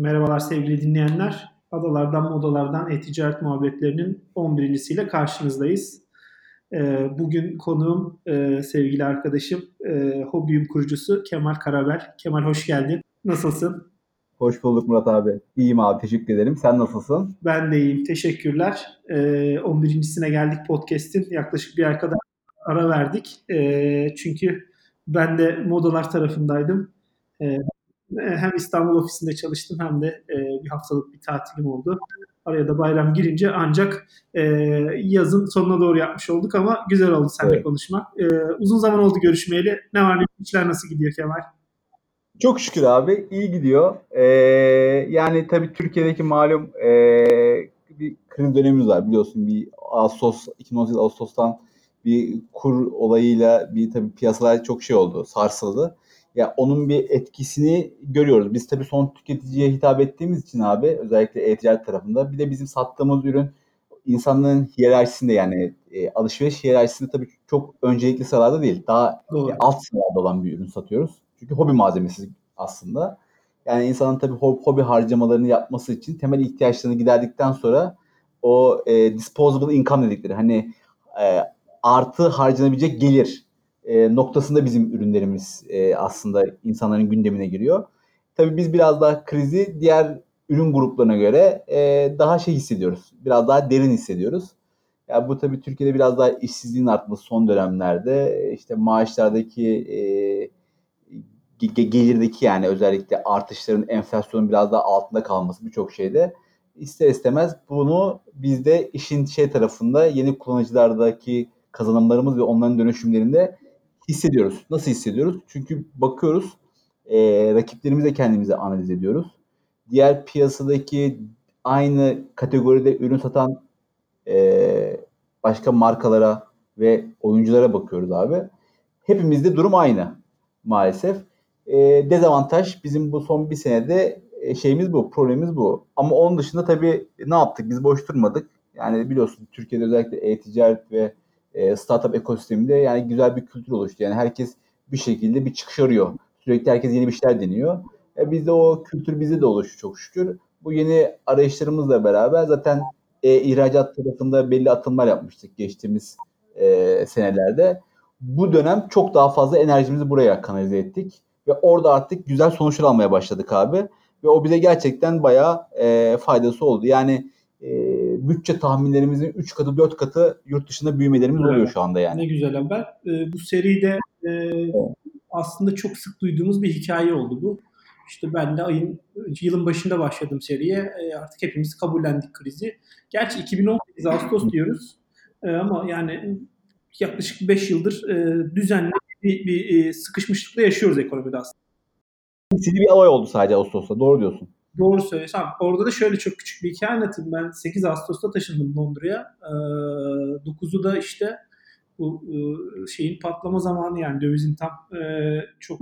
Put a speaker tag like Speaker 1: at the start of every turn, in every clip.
Speaker 1: Merhabalar sevgili dinleyenler. Adalardan Modalardan E-Ticaret Muhabbetlerinin 11.siyle karşınızdayız. Ee, bugün konuğum e, sevgili arkadaşım e, Hobiyum kurucusu Kemal Karabel. Kemal hoş geldin. Nasılsın?
Speaker 2: Hoş bulduk Murat abi. İyiyim abi teşekkür ederim. Sen nasılsın?
Speaker 1: Ben de iyiyim. Teşekkürler. Ee, 11.sine geldik podcast'in. Yaklaşık bir ay kadar ara verdik. Ee, çünkü ben de modalar tarafındaydım. Ee, hem İstanbul ofisinde çalıştım hem de e, bir haftalık bir tatilim oldu. Araya da bayram girince ancak e, yazın sonuna doğru yapmış olduk ama güzel oldu seninle evet. konuşmak. E, uzun zaman oldu görüşmeyeli. Ne var ne işler nasıl gidiyor Kemal?
Speaker 2: Çok şükür abi iyi gidiyor. Ee, yani tabii Türkiye'deki malum e, bir kriz dönemimiz var biliyorsun bir Ağustos 2018 Ağustos'tan bir kur olayıyla bir tabii piyasalar çok şey oldu sarsıldı ya onun bir etkisini görüyoruz. Biz tabii son tüketiciye hitap ettiğimiz için abi özellikle e-ticaret tarafında bir de bizim sattığımız ürün insanların hiyerarşisinde yani e, alışveriş hiyerarşisinde tabii çok öncelikli sıralarda değil. Daha e, alt sıralarda olan bir ürün satıyoruz. Çünkü hobi malzemesi aslında. Yani insanın tabii hobi harcamalarını yapması için temel ihtiyaçlarını giderdikten sonra o e, disposable income dedikleri hani e, artı harcanabilecek gelir e, noktasında bizim ürünlerimiz e, aslında insanların gündemine giriyor. Tabii biz biraz daha krizi diğer ürün gruplarına göre e, daha şey hissediyoruz. Biraz daha derin hissediyoruz. Ya bu tabii Türkiye'de biraz daha işsizliğin artması son dönemlerde işte maaşlardaki e, gelirdeki yani özellikle artışların enflasyonun biraz daha altında kalması birçok şeyde ister istemez bunu bizde işin şey tarafında yeni kullanıcılardaki kazanımlarımız ve onların dönüşümlerinde hissediyoruz. Nasıl hissediyoruz? Çünkü bakıyoruz e, rakiplerimize kendimize analiz ediyoruz. Diğer piyasadaki aynı kategoride ürün satan e, başka markalara ve oyunculara bakıyoruz abi. Hepimizde durum aynı maalesef. E, dezavantaj bizim bu son bir senede e, şeyimiz bu, problemimiz bu. Ama onun dışında tabii ne yaptık? Biz boş durmadık. Yani biliyorsun Türkiye'de özellikle e-ticaret ve e, startup ekosisteminde yani güzel bir kültür oluştu. Yani herkes bir şekilde bir çıkış arıyor. Sürekli herkes yeni bir şeyler deniyor. E, bizde o kültür bizde de oluştu çok şükür. Bu yeni arayışlarımızla beraber zaten e, ihracat tarafında belli atımlar yapmıştık geçtiğimiz e, senelerde. Bu dönem çok daha fazla enerjimizi buraya kanalize ettik. Ve orada artık güzel sonuçlar almaya başladık abi. Ve o bize gerçekten bayağı e, faydası oldu. Yani bütçe tahminlerimizin 3 katı 4 katı yurt dışında büyümelerimiz oluyor şu anda yani.
Speaker 1: Ne güzel haber. E, bu seride e, evet. aslında çok sık duyduğumuz bir hikaye oldu bu. İşte ben de ayın yılın başında başladım seriye. E, artık hepimiz kabullendik krizi. Gerçi 2018 Ağustos diyoruz. E, ama yani yaklaşık 5 yıldır e, düzenli bir, bir e, sıkışmışlıkla yaşıyoruz ekonomide aslında.
Speaker 2: Sizi bir alay oldu sadece Ağustos'ta. Doğru diyorsun.
Speaker 1: Doğru söylüyorsun. Orada da şöyle çok küçük bir hikaye anlatayım. Ben 8 Ağustos'ta taşındım Londra'ya. Ee, 9'u da işte bu e, şeyin patlama zamanı yani dövizin tam e, çok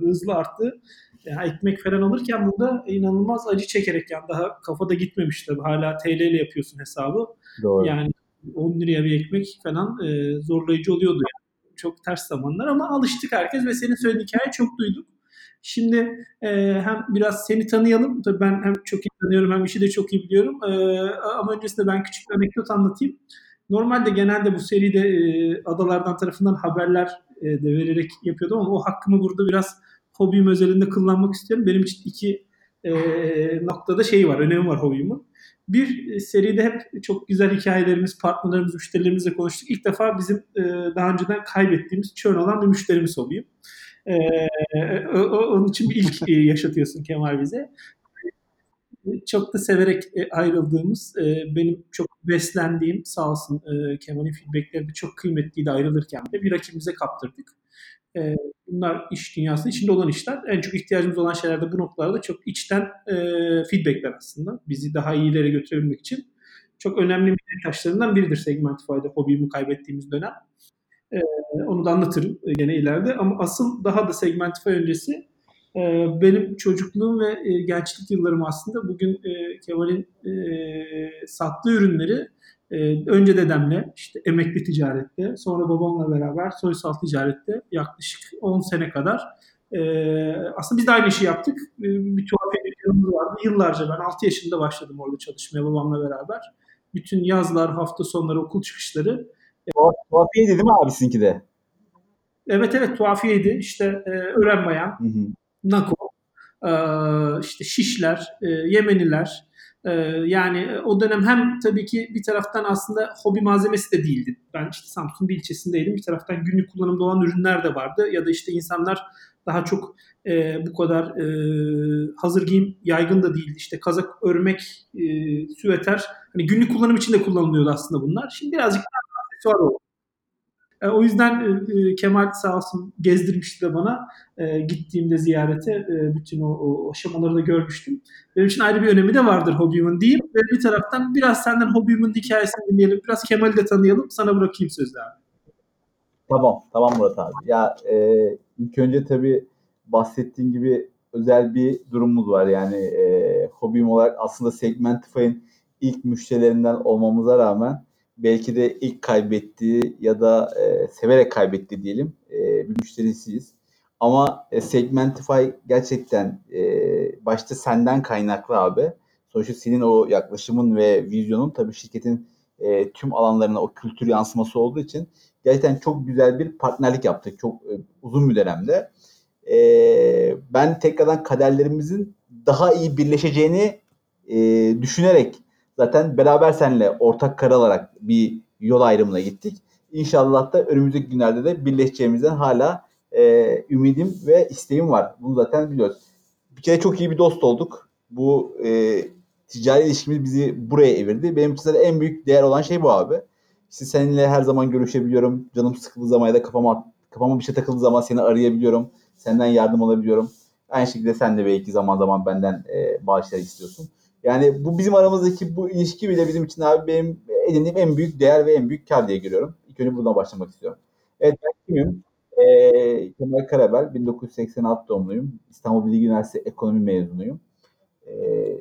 Speaker 1: hızlı arttı. Yani ekmek falan alırken burada inanılmaz acı çekerek yani daha kafada gitmemiş tabii. Hala TL ile yapıyorsun hesabı. Doğru. Yani 10 liraya bir ekmek falan e, zorlayıcı oluyordu yani. Çok ters zamanlar ama alıştık herkes ve senin söylediğin hikayeyi çok duyduk. Şimdi e, hem biraz seni tanıyalım. Tabii ben hem çok iyi tanıyorum hem işi de çok iyi biliyorum. E, ama öncesinde ben küçük bir anekdot anlatayım. Normalde genelde bu seride e, adalardan tarafından haberler e, de vererek yapıyordum ama o hakkımı burada biraz hobim özelinde kullanmak istiyorum. Benim için iki e, noktada şey var, önemi var hobimin. Bir seride hep çok güzel hikayelerimiz, partnerlerimiz, müşterilerimizle konuştuk. İlk defa bizim e, daha önceden kaybettiğimiz churn olan bir müşterimiz hobiyim. Ee, onun için bir ilk e, yaşatıyorsun Kemal bize. Çok da severek e, ayrıldığımız, e, benim çok beslendiğim sağ olsun Kemal'in feedbackleri de çok kıymetliydi ayrılırken de bir rakibimize kaptırdık. Bunlar iş dünyasının içinde olan işler. En çok ihtiyacımız olan şeyler de bu noktalarda çok içten feedbackler aslında. Bizi daha iyi iyilere götürebilmek için. Çok önemli bir taşlarından biridir Segmentify'da hobimi kaybettiğimiz dönem. E, onu da anlatırım e, gene ileride. Ama asıl daha da Segmentify öncesi e, benim çocukluğum ve e, gençlik yıllarım aslında bugün e, Kemal'in sattığı ürünleri önce dedemle işte emekli ticarette sonra babamla beraber soysal ticarette yaklaşık 10 sene kadar aslında biz de aynı işi yaptık. Bir tuhafiye dükkanımız vardı. Yıllarca ben 6 yaşında başladım orada çalışmaya babamla beraber. Bütün yazlar, hafta sonları, okul çıkışları.
Speaker 2: Tuhafiyeydi değil mi abi sizinki de?
Speaker 1: Evet evet tuhafiyeydi. İşte e,
Speaker 2: Hı hı.
Speaker 1: nako, e, işte şişler, e, Yemeniler. E, yani o dönem hem tabii ki bir taraftan aslında hobi malzemesi de değildi. Ben işte Samsun bir ilçesindeydim. Bir taraftan günlük kullanımda olan ürünler de vardı. Ya da işte insanlar daha çok e, bu kadar e, hazır giyim yaygın da değildi. İşte kazak örmek, e, süveter. Hani günlük kullanım için de kullanılıyordu aslında bunlar. Şimdi birazcık oldu. E, o yüzden e, Kemal sağ olsun gezdirmişti de bana. E, gittiğimde ziyarete e, bütün o, o aşamaları da görmüştüm. Benim için ayrı bir önemi de vardır Hobby'umun diyeyim. Ve bir taraftan biraz senden Hobby'umun hikayesini dinleyelim. Biraz Kemal'i de tanıyalım. Sana bırakayım sözü abi.
Speaker 2: Tamam, tamam Murat abi. Ya e, ilk önce tabii bahsettiğin gibi özel bir durumumuz var. Yani e, hobim olarak aslında Segmentify'ın ilk müşterilerinden olmamıza rağmen belki de ilk kaybettiği ya da e, severek kaybettiği diyelim e, bir müşterisiyiz. Ama e, Segmentify gerçekten e, başta senden kaynaklı abi. Sonuçta senin o yaklaşımın ve vizyonun tabii şirketin e, tüm alanlarına o kültür yansıması olduğu için gerçekten çok güzel bir partnerlik yaptık. Çok e, uzun bir dönemde. E, ben tekrardan kaderlerimizin daha iyi birleşeceğini e, düşünerek zaten beraber seninle ortak karar alarak bir yol ayrımına gittik. İnşallah da önümüzdeki günlerde de birleşeceğimizden hala e, ümidim ve isteğim var. Bunu zaten biliyoruz. Bir kere çok iyi bir dost olduk. Bu e, ticari ilişkimiz bizi buraya evirdi. Benim için en büyük değer olan şey bu abi. İşte seninle her zaman görüşebiliyorum. Canım sıkıldığı zaman ya da kafama, kafama bir şey takıldığı zaman seni arayabiliyorum. Senden yardım alabiliyorum. Aynı şekilde sen de belki zaman zaman benden e, bazı şeyler istiyorsun. Yani bu bizim aramızdaki bu ilişki bile bizim için abi benim edindiğim en büyük değer ve en büyük kar diye görüyorum. İlk önce buradan başlamak istiyorum. Evet ben kimim? Ee, Kemal Karabel, 1986 doğumluyum. İstanbul Bilgi Üniversitesi Ekonomi mezunuyum. Ee,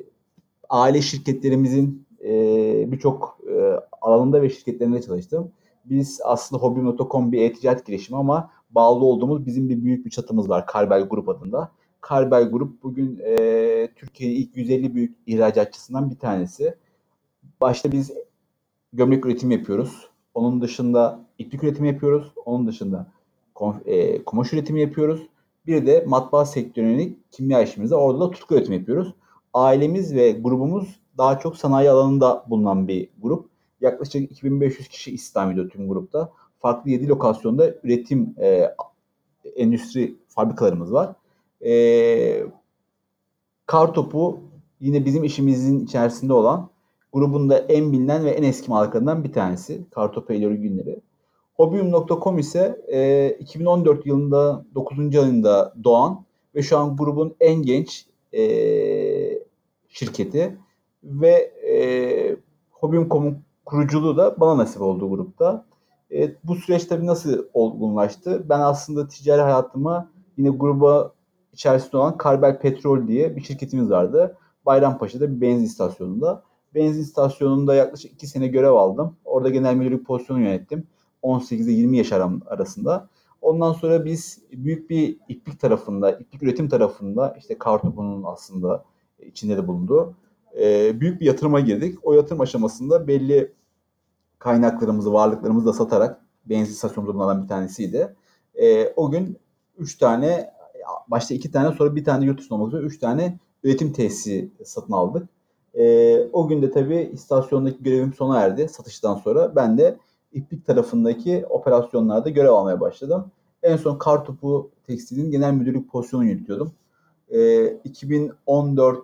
Speaker 2: aile şirketlerimizin e, birçok e, alanında ve şirketlerinde çalıştım. Biz aslında Hobby.com bir e-ticaret girişimi ama bağlı olduğumuz bizim bir büyük bir çatımız var Karbel Grup adında. Karbel Grup bugün e, Türkiye'nin ilk 150 büyük ihracatçısından bir tanesi. Başta biz gömlek üretimi yapıyoruz. Onun dışında iplik üretimi yapıyoruz. Onun dışında e, kumaş üretimi yapıyoruz. Bir de matbaa sektörüne kimya işimizde orada da tutku üretimi yapıyoruz. Ailemiz ve grubumuz daha çok sanayi alanında bulunan bir grup. Yaklaşık 2500 kişi istihdam ediyor tüm grupta. Farklı 7 lokasyonda üretim e, endüstri fabrikalarımız var. E, Kartopu yine bizim işimizin içerisinde olan grubun da en bilinen ve en eski markalarından bir tanesi. Kartopu Eylül günleri. Hobium.com ise e, 2014 yılında 9. ayında doğan ve şu an grubun en genç e, şirketi ve e, Hobium.com'un kuruculuğu da bana nasip oldu grupta. E, bu süreç tabii nasıl olgunlaştı? Ben aslında ticari hayatıma yine gruba içerisinde olan Karbel Petrol diye bir şirketimiz vardı. Bayrampaşa'da bir benzin istasyonunda. Benzin istasyonunda yaklaşık 2 sene görev aldım. Orada genel müdürlük pozisyonu yönettim. 18 ile 20 yaş arasında. Ondan sonra biz büyük bir iplik tarafında, iplik üretim tarafında işte Kartopu'nun aslında içinde de bulunduğu e, büyük bir yatırıma girdik. O yatırım aşamasında belli kaynaklarımızı, varlıklarımızı da satarak benzin istasyonlarından bir tanesiydi. E, o gün 3 tane, başta 2 tane sonra bir tane yurt dışında olmak üzere 3 tane üretim tesisi satın aldık. E, o gün de tabii istasyondaki görevim sona erdi satıştan sonra. Ben de iplik tarafındaki operasyonlarda görev almaya başladım. En son Kartopu Tekstil'in genel müdürlük pozisyonu yönetiyordum. E, 2014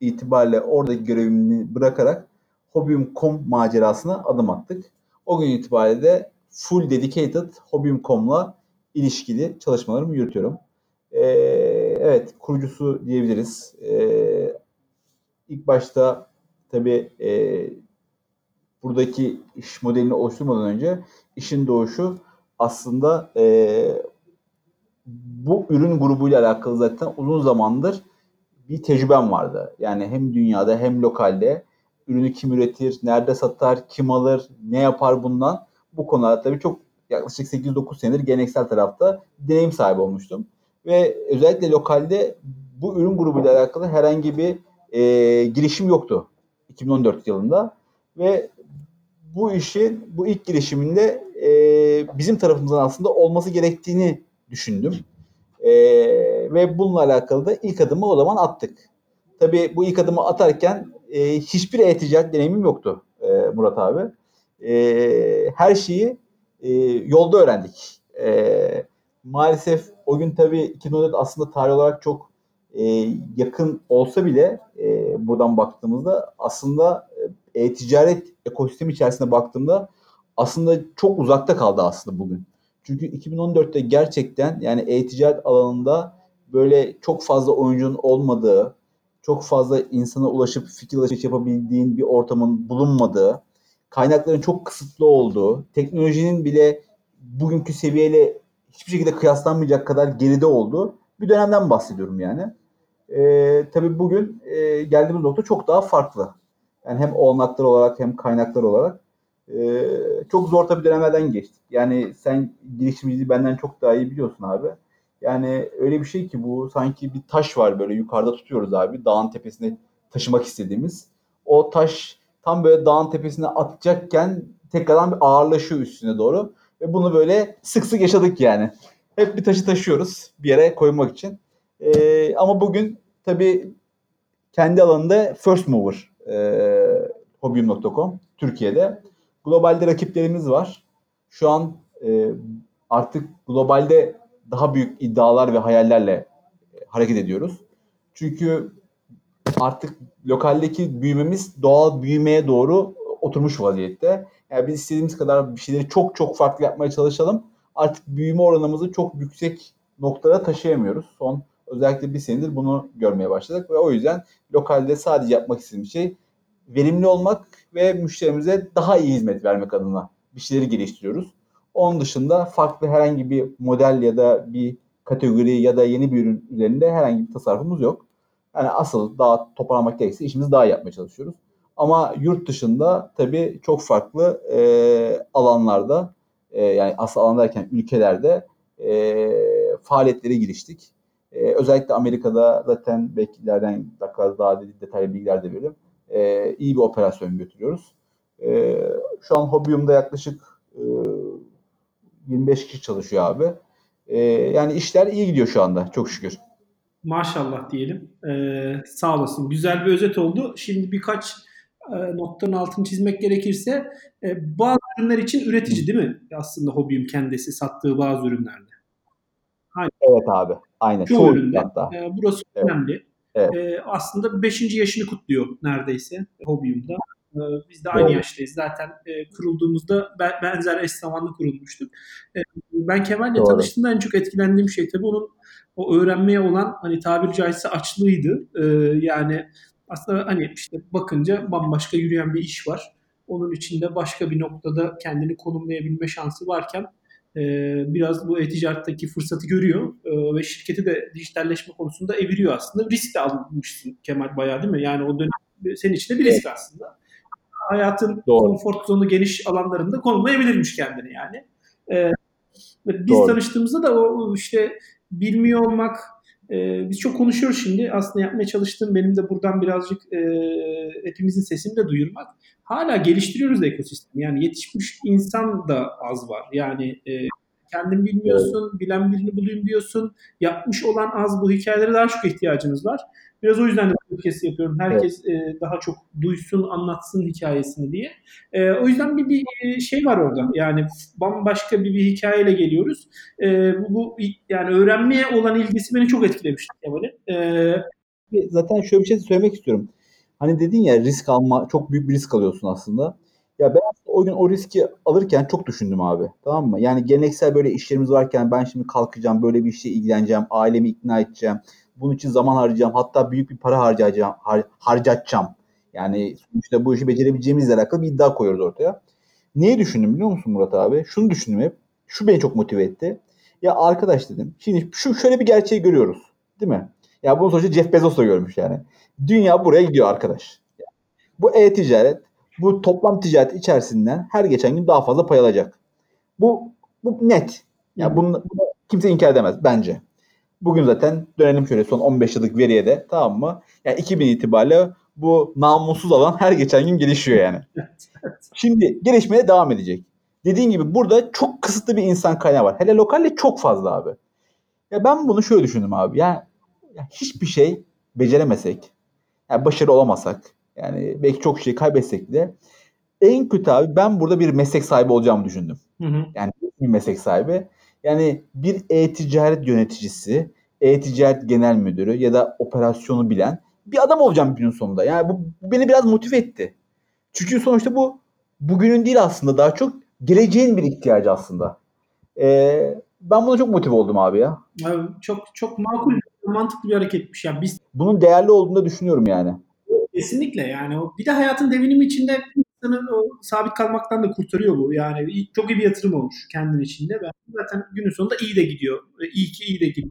Speaker 2: itibariyle oradaki görevimi bırakarak Hobium.com macerasına adım attık. O gün itibariyle de full dedicated Hobium.com'la ilişkili çalışmalarımı yürütüyorum. Ee, evet kurucusu diyebiliriz. Ee, ilk başta tabii e, buradaki iş modelini oluşturmadan önce işin doğuşu aslında e, bu ürün grubuyla alakalı zaten uzun zamandır bir tecrübem vardı. Yani hem dünyada hem lokalde ürünü kim üretir, nerede satar, kim alır, ne yapar bundan bu konularda tabii çok yaklaşık 8-9 senedir geleneksel tarafta deneyim sahibi olmuştum. Ve özellikle lokalde bu ürün grubuyla alakalı herhangi bir e, girişim yoktu 2014 yılında ve bu işin bu ilk girişiminde e, bizim tarafımızdan aslında olması gerektiğini düşündüm. E, ve bununla alakalı da ilk adımı o zaman attık. Tabii bu ilk adımı atarken e, hiçbir e-ticaret deneyimim yoktu e, Murat abi. E, her şeyi e, yolda öğrendik. E, maalesef o gün tabii 2014 aslında tarih olarak çok e, yakın olsa bile e, buradan baktığımızda aslında e, e-ticaret ekosistemi içerisinde baktığımda aslında çok uzakta kaldı aslında bugün. Çünkü 2014'te gerçekten yani e-ticaret alanında böyle çok fazla oyuncunun olmadığı, çok fazla insana ulaşıp fikir alışveriş yapabildiğin bir ortamın bulunmadığı, kaynakların çok kısıtlı olduğu, teknolojinin bile bugünkü seviyeyle hiçbir şekilde kıyaslanmayacak kadar geride olduğu bir dönemden bahsediyorum yani. Ee, tabii bugün e, geldiğimiz nokta çok daha farklı. Yani hem olanaklar olarak hem kaynaklar olarak e, çok zor tabii dönemlerden geçtik. Yani sen girişimciliği benden çok daha iyi biliyorsun abi. Yani öyle bir şey ki bu sanki bir taş var böyle yukarıda tutuyoruz abi. Dağın tepesine taşımak istediğimiz. O taş tam böyle dağın tepesine atacakken tekrardan bir ağırlaşıyor üstüne doğru. Ve bunu böyle sık sık yaşadık yani. Hep bir taşı taşıyoruz bir yere koymak için. Ee, ama bugün tabii kendi alanında first mover e, hobium.com Türkiye'de. Globalde rakiplerimiz var. Şu an e, artık globalde daha büyük iddialar ve hayallerle e, hareket ediyoruz. Çünkü artık lokaldeki büyümemiz doğal büyümeye doğru oturmuş vaziyette. Yani biz istediğimiz kadar bir şeyleri çok çok farklı yapmaya çalışalım. Artık büyüme oranımızı çok yüksek noktalara taşıyamıyoruz. Son özellikle bir senedir bunu görmeye başladık ve o yüzden lokalde sadece yapmak istediğim şey verimli olmak ve müşterimize daha iyi hizmet vermek adına bir şeyleri geliştiriyoruz. Onun dışında farklı herhangi bir model ya da bir kategori ya da yeni bir ürün üzerinde herhangi bir tasarrufumuz yok. Yani asıl daha toparlamak gerekirse işimizi daha yapmaya çalışıyoruz. Ama yurt dışında tabii çok farklı e, alanlarda e, yani asıl alan derken ülkelerde e, faaliyetlere giriştik. E, özellikle Amerika'da zaten belki ileriden daha, daha detaylı bilgiler de veririm. E, iyi bir operasyon götürüyoruz. E, şu an Hobium'da yaklaşık e, 25 kişi çalışıyor abi. E, yani işler iyi gidiyor şu anda çok şükür.
Speaker 1: Maşallah diyelim. Ee, sağ olasın. Güzel bir özet oldu. Şimdi birkaç e, noktanın altını çizmek gerekirse e, bazı ürünler için üretici değil mi? Aslında Hobium kendisi sattığı bazı ürünlerde.
Speaker 2: Aynen. Evet abi. Aynen.
Speaker 1: Çoğu, Çoğu üründe. Hatta. E, burası evet. önemli.
Speaker 2: Evet.
Speaker 1: E, aslında 5. yaşını kutluyor neredeyse Hobium'da. E, biz de aynı evet. yaştayız. Zaten e, kurulduğumuzda benzer eş zamanlı kurulmuştuk. E, ben Kemal'le tanıştığımda en çok etkilendiğim şey tabii onun o öğrenmeye olan hani tabiri caizse açlığıydı. E, yani aslında hani işte bakınca bambaşka yürüyen bir iş var. Onun içinde başka bir noktada kendini konumlayabilme şansı varken e, biraz bu e-ticaretteki fırsatı görüyor e, ve şirketi de dijitalleşme konusunda eviriyor aslında. Risk de almışsın Kemal bayağı değil mi? Yani o dönem senin için de bir risk aslında. Hayatın Doğru. konfor zonu geniş alanlarında konumlayabilirmiş kendini yani. E, biz Doğru. tanıştığımızda da o işte bilmiyor olmak, e, biz çok konuşuyoruz şimdi. Aslında yapmaya çalıştığım benim de buradan birazcık e, hepimizin sesini de duyurmak. Hala geliştiriyoruz ekosistemi. Yani yetişmiş insan da az var. Yani e, kendin bilmiyorsun, bilen birini bulayım diyorsun. Yapmış olan az bu hikayelere daha çok ihtiyacınız var. Biraz o yüzden de podcast yapıyorum. Herkes evet. e, daha çok duysun, anlatsın hikayesini diye. E, o yüzden bir, bir e, şey var orada. Yani bambaşka bir, bir hikayeyle geliyoruz. E, bu, bu yani öğrenmeye olan ilgisi beni çok etkilemişti Kemal'in.
Speaker 2: E, Zaten şöyle bir şey söylemek istiyorum. Hani dedin ya risk alma, çok büyük bir risk alıyorsun aslında. Ya ben o gün o riski alırken çok düşündüm abi. Tamam mı? Yani geleneksel böyle işlerimiz varken ben şimdi kalkacağım, böyle bir işe ilgileneceğim, ailemi ikna edeceğim bunun için zaman harcayacağım. Hatta büyük bir para harcayacağım, har, harcatacağım. Yani sonuçta bu işi becerebileceğimizle alakalı bir iddia koyuyoruz ortaya. Niye düşündüm biliyor musun Murat abi? Şunu düşündüm hep. Şu beni çok motive etti. Ya arkadaş dedim. Şimdi şu şöyle bir gerçeği görüyoruz. Değil mi? Ya bunu sonuçta Jeff Bezos da görmüş yani. Dünya buraya gidiyor arkadaş. Bu e-ticaret, bu toplam ticaret içerisinden her geçen gün daha fazla pay alacak. Bu bu net. Ya yani bunu, bunu kimse inkar edemez bence. Bugün zaten dönelim şöyle son 15 yıllık veriye de tamam mı? Yani 2000 itibariyle bu namussuz alan her geçen gün gelişiyor yani. Şimdi gelişmeye devam edecek. Dediğin gibi burada çok kısıtlı bir insan kaynağı var. Hele lokalle çok fazla abi. Ya ben bunu şöyle düşündüm abi. Yani, ya hiçbir şey beceremesek, yani başarı olamasak, yani belki çok şey kaybetsek de en kötü abi ben burada bir meslek sahibi olacağımı düşündüm.
Speaker 1: Hı hı.
Speaker 2: Yani bir meslek sahibi. Yani bir e-ticaret yöneticisi, e-ticaret genel müdürü ya da operasyonu bilen bir adam olacağım günün sonunda. Yani bu, bu beni biraz motive etti. Çünkü sonuçta bu bugünün değil aslında daha çok geleceğin bir ihtiyacı aslında. Ee, ben buna çok motive oldum abi ya.
Speaker 1: Abi çok çok makul, mantıklı bir hareketmiş. Yani biz
Speaker 2: Bunun değerli olduğunu da düşünüyorum yani.
Speaker 1: Kesinlikle yani o bir de hayatın devinimi içinde insanı o sabit kalmaktan da kurtarıyor bu. Yani çok iyi bir yatırım olmuş kendin içinde. Ben zaten günün sonunda iyi de gidiyor. E, İyi ki iyi de gidiyor.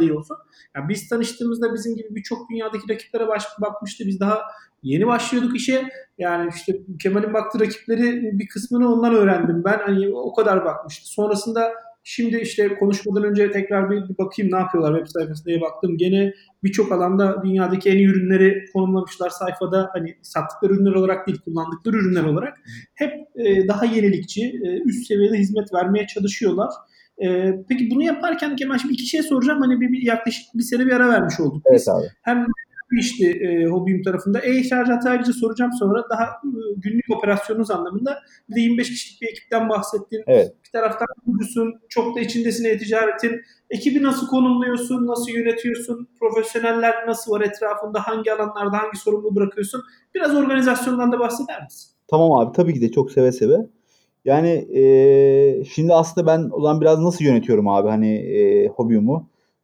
Speaker 1: iyi olsun. Yani biz tanıştığımızda bizim gibi birçok dünyadaki rakiplere baş, bakmıştı. Biz daha yeni başlıyorduk işe. Yani işte Kemal'in baktığı rakipleri bir kısmını ondan öğrendim. Ben hani o kadar bakmıştı. Sonrasında şimdi işte konuşmadan önce tekrar bir, bir bakayım ne yapıyorlar web sayfasına diye baktım. Gene birçok alanda dünyadaki en iyi ürünleri konumlamışlar sayfada. Hani sattıkları ürünler olarak değil kullandıkları ürünler olarak. Hep e, daha yenilikçi, e, üst seviyede hizmet vermeye çalışıyorlar. E, peki bunu yaparken Kemal şimdi iki şey soracağım. Hani bir, bir yaklaşık bir sene bir ara vermiş olduk.
Speaker 2: Evet abi.
Speaker 1: Hem işte e, hobim tarafında e-ihracat ayrıca soracağım sonra daha e, günlük operasyonunuz anlamında bir de 25 kişilik bir ekipten bahsettin.
Speaker 2: Evet.
Speaker 1: Bir taraftan kurucusun, çok da içindesin e-ticaretin. Ekibi nasıl konumluyorsun, nasıl yönetiyorsun, profesyoneller nasıl var etrafında, hangi alanlarda hangi sorumluluğu bırakıyorsun? Biraz organizasyondan da bahseder misin?
Speaker 2: Tamam abi tabii ki de çok seve seve. Yani eee, şimdi aslında ben o zaman biraz nasıl yönetiyorum abi hani eee hobimi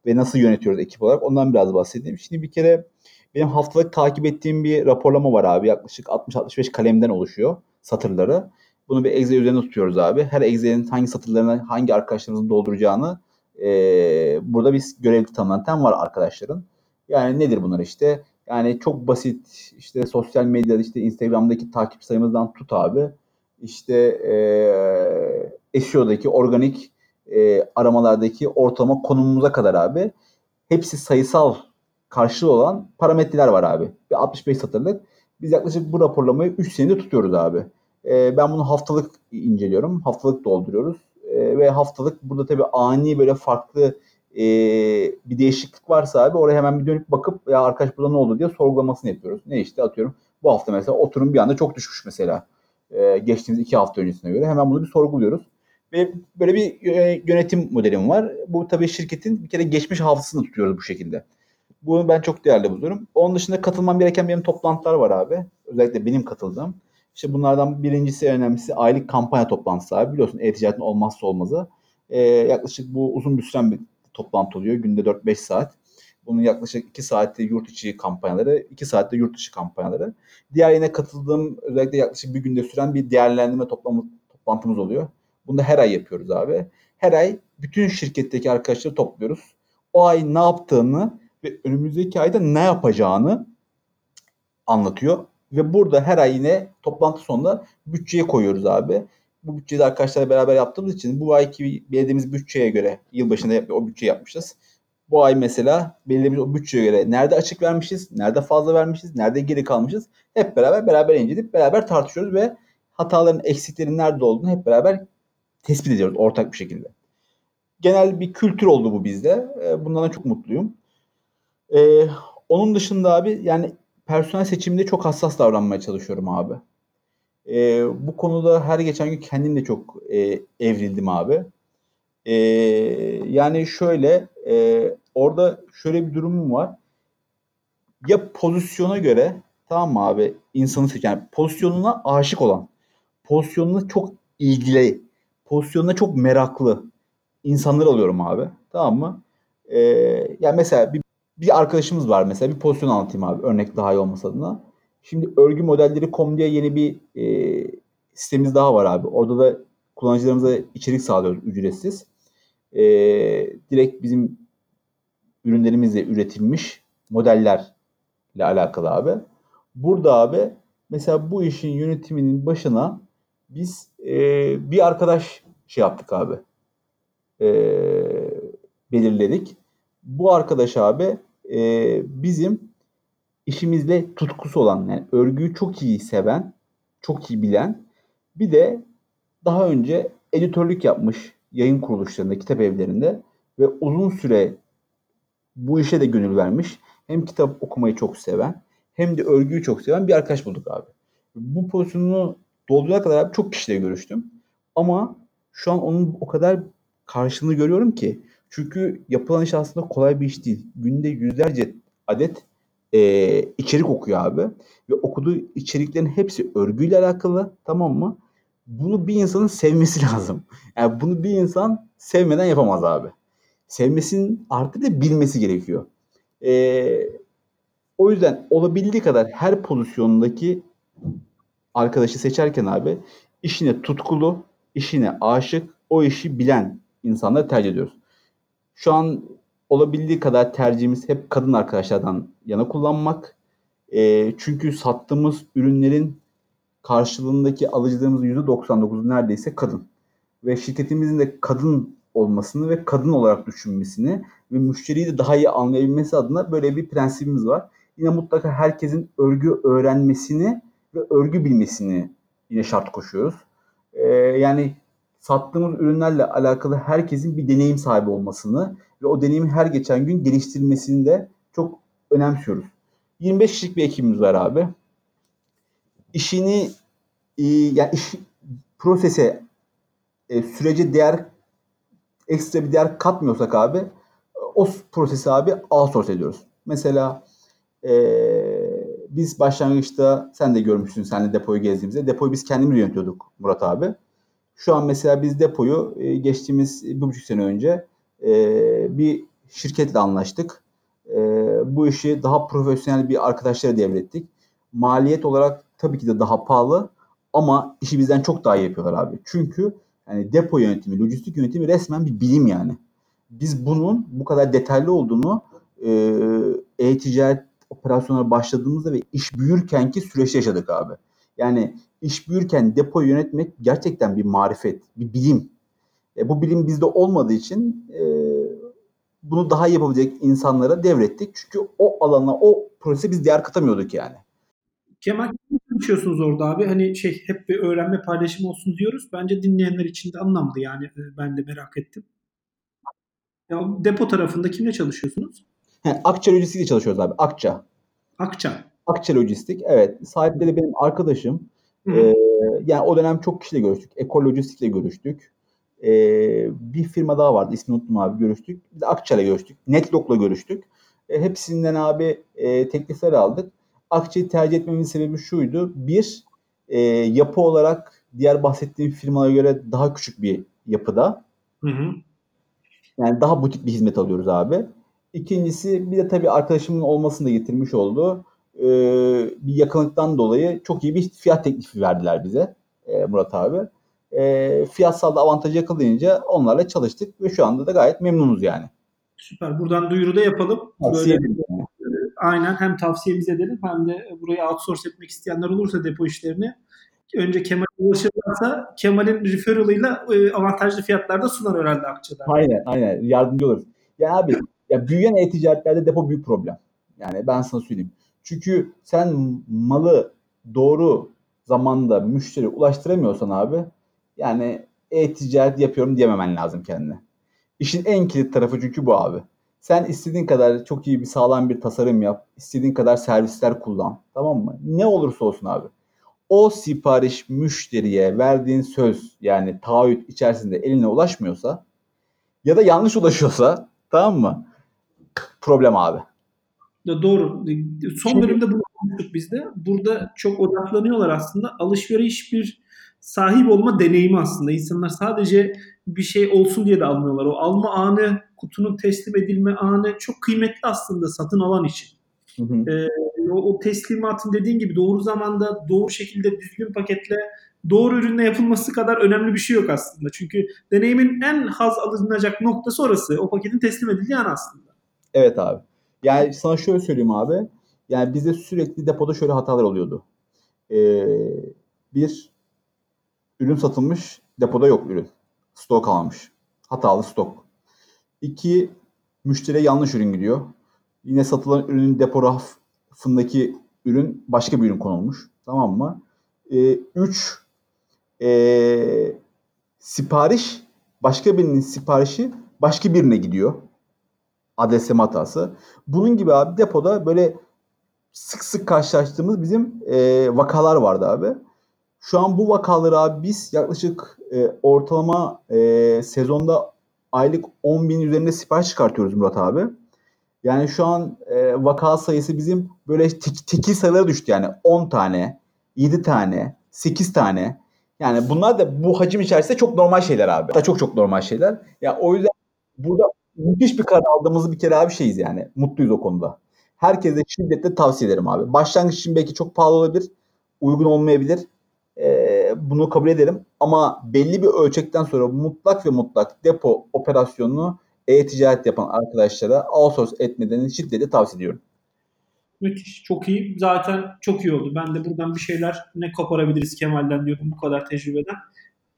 Speaker 2: ve nasıl yönetiyoruz ekip olarak ondan biraz bahsedeyim. Şimdi bir kere benim haftalık takip ettiğim bir raporlama var abi. Yaklaşık 60-65 kalemden oluşuyor satırları. Bunu bir Excel üzerinde tutuyoruz abi. Her Excel'in hangi satırlarına hangi arkadaşlarımızın dolduracağını eee, burada bir görev tanımlanan var arkadaşların. Yani nedir bunlar işte? Yani çok basit işte sosyal medyada işte Instagram'daki takip sayımızdan tut abi. İşte eee SEO'daki organik eee, aramalardaki ortalama konumumuza kadar abi. Hepsi sayısal karşılığı olan parametreler var abi. Ve 65 satırlık. Biz yaklaşık bu raporlamayı 3 senede tutuyoruz abi. Eee, ben bunu haftalık inceliyorum. Haftalık dolduruyoruz. Eee, ve haftalık burada tabii ani böyle farklı eee, bir değişiklik varsa abi oraya hemen bir dönüp bakıp ya arkadaş burada ne oldu diye sorgulamasını yapıyoruz. Ne işte atıyorum bu hafta mesela oturum bir anda çok düşmüş mesela. Eee, geçtiğimiz iki hafta öncesine göre hemen bunu bir sorguluyoruz. Ve böyle bir yö- yönetim modelim var. Bu tabii şirketin bir kere geçmiş hafızasını tutuyoruz bu şekilde. Bunu ben çok değerli buluyorum. Onun dışında katılmam gereken benim toplantılar var abi. Özellikle benim katıldığım. İşte bunlardan birincisi önemlisi aylık kampanya toplantısı abi. Biliyorsun e-ticaretin olmazsa olmazı. Eee, yaklaşık bu uzun bir süren bir toplantı oluyor. Günde 4-5 saat. Bunun yaklaşık 2 saatte yurt içi kampanyaları, 2 saatte yurt dışı kampanyaları. Diğer yine katıldığım özellikle yaklaşık bir günde süren bir değerlendirme toplantımız oluyor. Bunu da her ay yapıyoruz abi. Her ay bütün şirketteki arkadaşları topluyoruz. O ay ne yaptığını ve önümüzdeki ayda ne yapacağını anlatıyor. Ve burada her ay yine toplantı sonunda bütçeye koyuyoruz abi. Bu bütçeyi de arkadaşlarla beraber yaptığımız için bu ayki belirlediğimiz bütçeye göre yılbaşında yap- o bütçeyi yapmışız. Bu ay mesela belirlediğimiz o bütçeye göre nerede açık vermişiz, nerede fazla vermişiz, nerede geri kalmışız hep beraber beraber inceleyip beraber tartışıyoruz ve hataların, eksiklerin nerede olduğunu hep beraber tespit ediyoruz ortak bir şekilde. Genel bir kültür oldu bu bizde. Ee, Bundan da çok mutluyum. Ee, onun dışında abi yani personel seçiminde çok hassas davranmaya çalışıyorum abi. Ee, bu konuda her geçen gün kendim de çok e, evrildim abi. Ee, yani şöyle e, orada şöyle bir durumum var. Ya pozisyona göre tamam mı abi insanı seç yani pozisyonuna aşık olan, pozisyonuna çok ilgili, pozisyonuna çok meraklı insanlar alıyorum abi. Tamam mı? Ee, yani mesela bir, bir arkadaşımız var mesela bir pozisyon anlatayım abi örnek daha iyi olması adına. Şimdi örgü modelleri.com diye yeni bir e, sitemiz daha var abi. Orada da kullanıcılarımıza içerik sağlıyoruz ücretsiz. E, direkt bizim ürünlerimizle üretilmiş modellerle alakalı abi. Burada abi mesela bu işin yönetiminin başına biz e, bir arkadaş şey yaptık abi. E, belirledik. Bu arkadaş abi e, bizim işimizle tutkusu olan yani örgüyü çok iyi seven, çok iyi bilen bir de daha önce editörlük yapmış yayın kuruluşlarında, kitap evlerinde ve uzun süre bu işe de gönül vermiş. Hem kitap okumayı çok seven hem de örgüyü çok seven bir arkadaş bulduk abi. Bu pozisyonunu doldurana kadar abi çok kişiyle görüştüm. Ama şu an onun o kadar karşılığını görüyorum ki. Çünkü yapılan iş aslında kolay bir iş değil. Günde yüzlerce adet e, içerik okuyor abi. Ve okuduğu içeriklerin hepsi örgüyle alakalı tamam mı? Bunu bir insanın sevmesi lazım. Yani bunu bir insan sevmeden yapamaz abi. Sevmesinin artı da bilmesi gerekiyor. E, o yüzden olabildiği kadar her pozisyondaki arkadaşı seçerken abi işine tutkulu, işine aşık, o işi bilen insanları tercih ediyoruz. Şu an olabildiği kadar tercihimiz hep kadın arkadaşlardan yana kullanmak. E, çünkü sattığımız ürünlerin karşılığındaki alıcılarımızın %99'u neredeyse kadın. Ve şirketimizin de kadın olmasını ve kadın olarak düşünmesini ve müşteriyi de daha iyi anlayabilmesi adına böyle bir prensibimiz var. Yine mutlaka herkesin örgü öğrenmesini ve örgü bilmesini yine şart koşuyoruz. Ee, yani sattığımız ürünlerle alakalı herkesin bir deneyim sahibi olmasını ve o deneyimi her geçen gün geliştirmesini de çok önemsiyoruz. 25 kişilik bir ekibimiz var abi. İşini e, yani iş, prosese e, sürece değer ekstra bir değer katmıyorsak abi o prosesi abi outsource ediyoruz. Mesela e, biz başlangıçta sen de görmüşsün senle depoyu gezdiğimizde depoyu biz kendimiz yönetiyorduk Murat abi. Şu an mesela biz depoyu e, geçtiğimiz bir buçuk sene önce e, bir şirketle anlaştık. E, bu işi daha profesyonel bir arkadaşlara devrettik. Maliyet olarak tabii ki de daha pahalı ama işi bizden çok daha iyi yapıyorlar abi. Çünkü yani depo yönetimi, lojistik yönetimi resmen bir bilim yani. Biz bunun bu kadar detaylı olduğunu e-ticaret operasyonlara başladığımızda ve iş büyürken ki süreçte yaşadık abi. Yani iş büyürken depo yönetmek gerçekten bir marifet, bir bilim. E, bu bilim bizde olmadığı için e, bunu daha yapabilecek insanlara devrettik. Çünkü o alana, o prosese biz değer katamıyorduk yani.
Speaker 1: Kemal konuşuyorsunuz orada abi? Hani şey hep bir öğrenme paylaşımı olsun diyoruz. Bence dinleyenler için de anlamlı yani e, ben de merak ettim. Ya depo tarafında kimle çalışıyorsunuz?
Speaker 2: He, Akça Lojistik'le çalışıyoruz abi. Akça.
Speaker 1: Akça.
Speaker 2: Akça Lojistik. Evet. Sahipleri benim arkadaşım. Ee, yani o dönem çok kişiyle görüştük. Ekol Lojistik'le görüştük. Ee, bir firma daha vardı. İsmini unuttum abi. Görüştük. Bir de Akça'yla görüştük. Netlog'la görüştük. E, hepsinden abi e, teklifler aldık. Akça'yı tercih etmemin sebebi şuydu. Bir, e, yapı olarak diğer bahsettiğim firmalara göre daha küçük bir yapıda. Hı hı. Yani daha butik bir hizmet alıyoruz abi. İkincisi bir de tabii arkadaşımın olmasını da getirmiş oldu. Ee, bir yakınlıktan dolayı çok iyi bir fiyat teklifi verdiler bize e, Murat abi. E, fiyatsal da avantajı yakalayınca onlarla çalıştık ve şu anda da gayet memnunuz yani.
Speaker 1: Süper. Buradan duyuru da yapalım. Tavsiye Böyle, edelim. Aynen hem tavsiyemiz edelim hem de burayı outsource etmek isteyenler olursa depo işlerini önce Kemal'e ulaşırlarsa Kemal'in referral'ıyla e, avantajlı fiyatlarda sunar herhalde Akça'da.
Speaker 2: Aynen aynen yardımcı oluruz. Ya abi ya büyüyen e-ticaretlerde depo büyük problem. Yani ben sana söyleyeyim. Çünkü sen malı doğru zamanda müşteri ulaştıramıyorsan abi yani e-ticaret yapıyorum diyememen lazım kendine. İşin en kilit tarafı çünkü bu abi. Sen istediğin kadar çok iyi bir sağlam bir tasarım yap. istediğin kadar servisler kullan. Tamam mı? Ne olursa olsun abi. O sipariş müşteriye verdiğin söz yani taahhüt içerisinde eline ulaşmıyorsa ya da yanlış ulaşıyorsa tamam mı? Problem abi.
Speaker 1: Da doğru. Son bölümde bunu konuştuk biz de. Burada çok odaklanıyorlar aslında. Alışveriş bir sahip olma deneyimi aslında. İnsanlar sadece bir şey olsun diye de almıyorlar. O alma anı, kutunun teslim edilme anı çok kıymetli aslında satın alan için. Hı hı. Ee, o, o teslimatın dediğin gibi doğru zamanda, doğru şekilde düzgün paketle doğru ürünle yapılması kadar önemli bir şey yok aslında. Çünkü deneyimin en haz alınacak noktası orası. O paketin teslim edildiği an aslında.
Speaker 2: Evet abi. Yani sana şöyle söyleyeyim abi. Yani bizde sürekli depoda şöyle hatalar oluyordu. Ee, bir, ürün satılmış, depoda yok ürün. Stok almış. Hatalı stok. İki, müşteriye yanlış ürün gidiyor. Yine satılan ürünün depo rafındaki ürün başka bir ürün konulmuş. Tamam mı? 3 e, e, sipariş başka birinin siparişi başka birine gidiyor. Adresleme hatası. Bunun gibi abi depoda böyle sık sık karşılaştığımız bizim e, vakalar vardı abi. Şu an bu vakaları abi biz yaklaşık e, ortalama e, sezonda aylık 10 bin üzerinde sipariş çıkartıyoruz Murat abi. Yani şu an e, vaka sayısı bizim böyle tek, tekil sayılara düştü yani 10 tane, 7 tane, 8 tane. Yani bunlar da bu hacim içerisinde çok normal şeyler abi. Da çok çok normal şeyler. Ya yani o yüzden burada müthiş bir karar aldığımızı bir kere abi şeyiz yani. Mutluyuz o konuda. Herkese şiddetle tavsiye ederim abi. Başlangıç için belki çok pahalı olabilir. Uygun olmayabilir. Ee, bunu kabul ederim. Ama belli bir ölçekten sonra mutlak ve mutlak depo operasyonunu e-ticaret yapan arkadaşlara outsource etmeden şiddetle tavsiye ediyorum.
Speaker 1: Müthiş. Çok iyi. Zaten çok iyi oldu. Ben de buradan bir şeyler ne koparabiliriz Kemal'den diyorum bu kadar tecrübeden.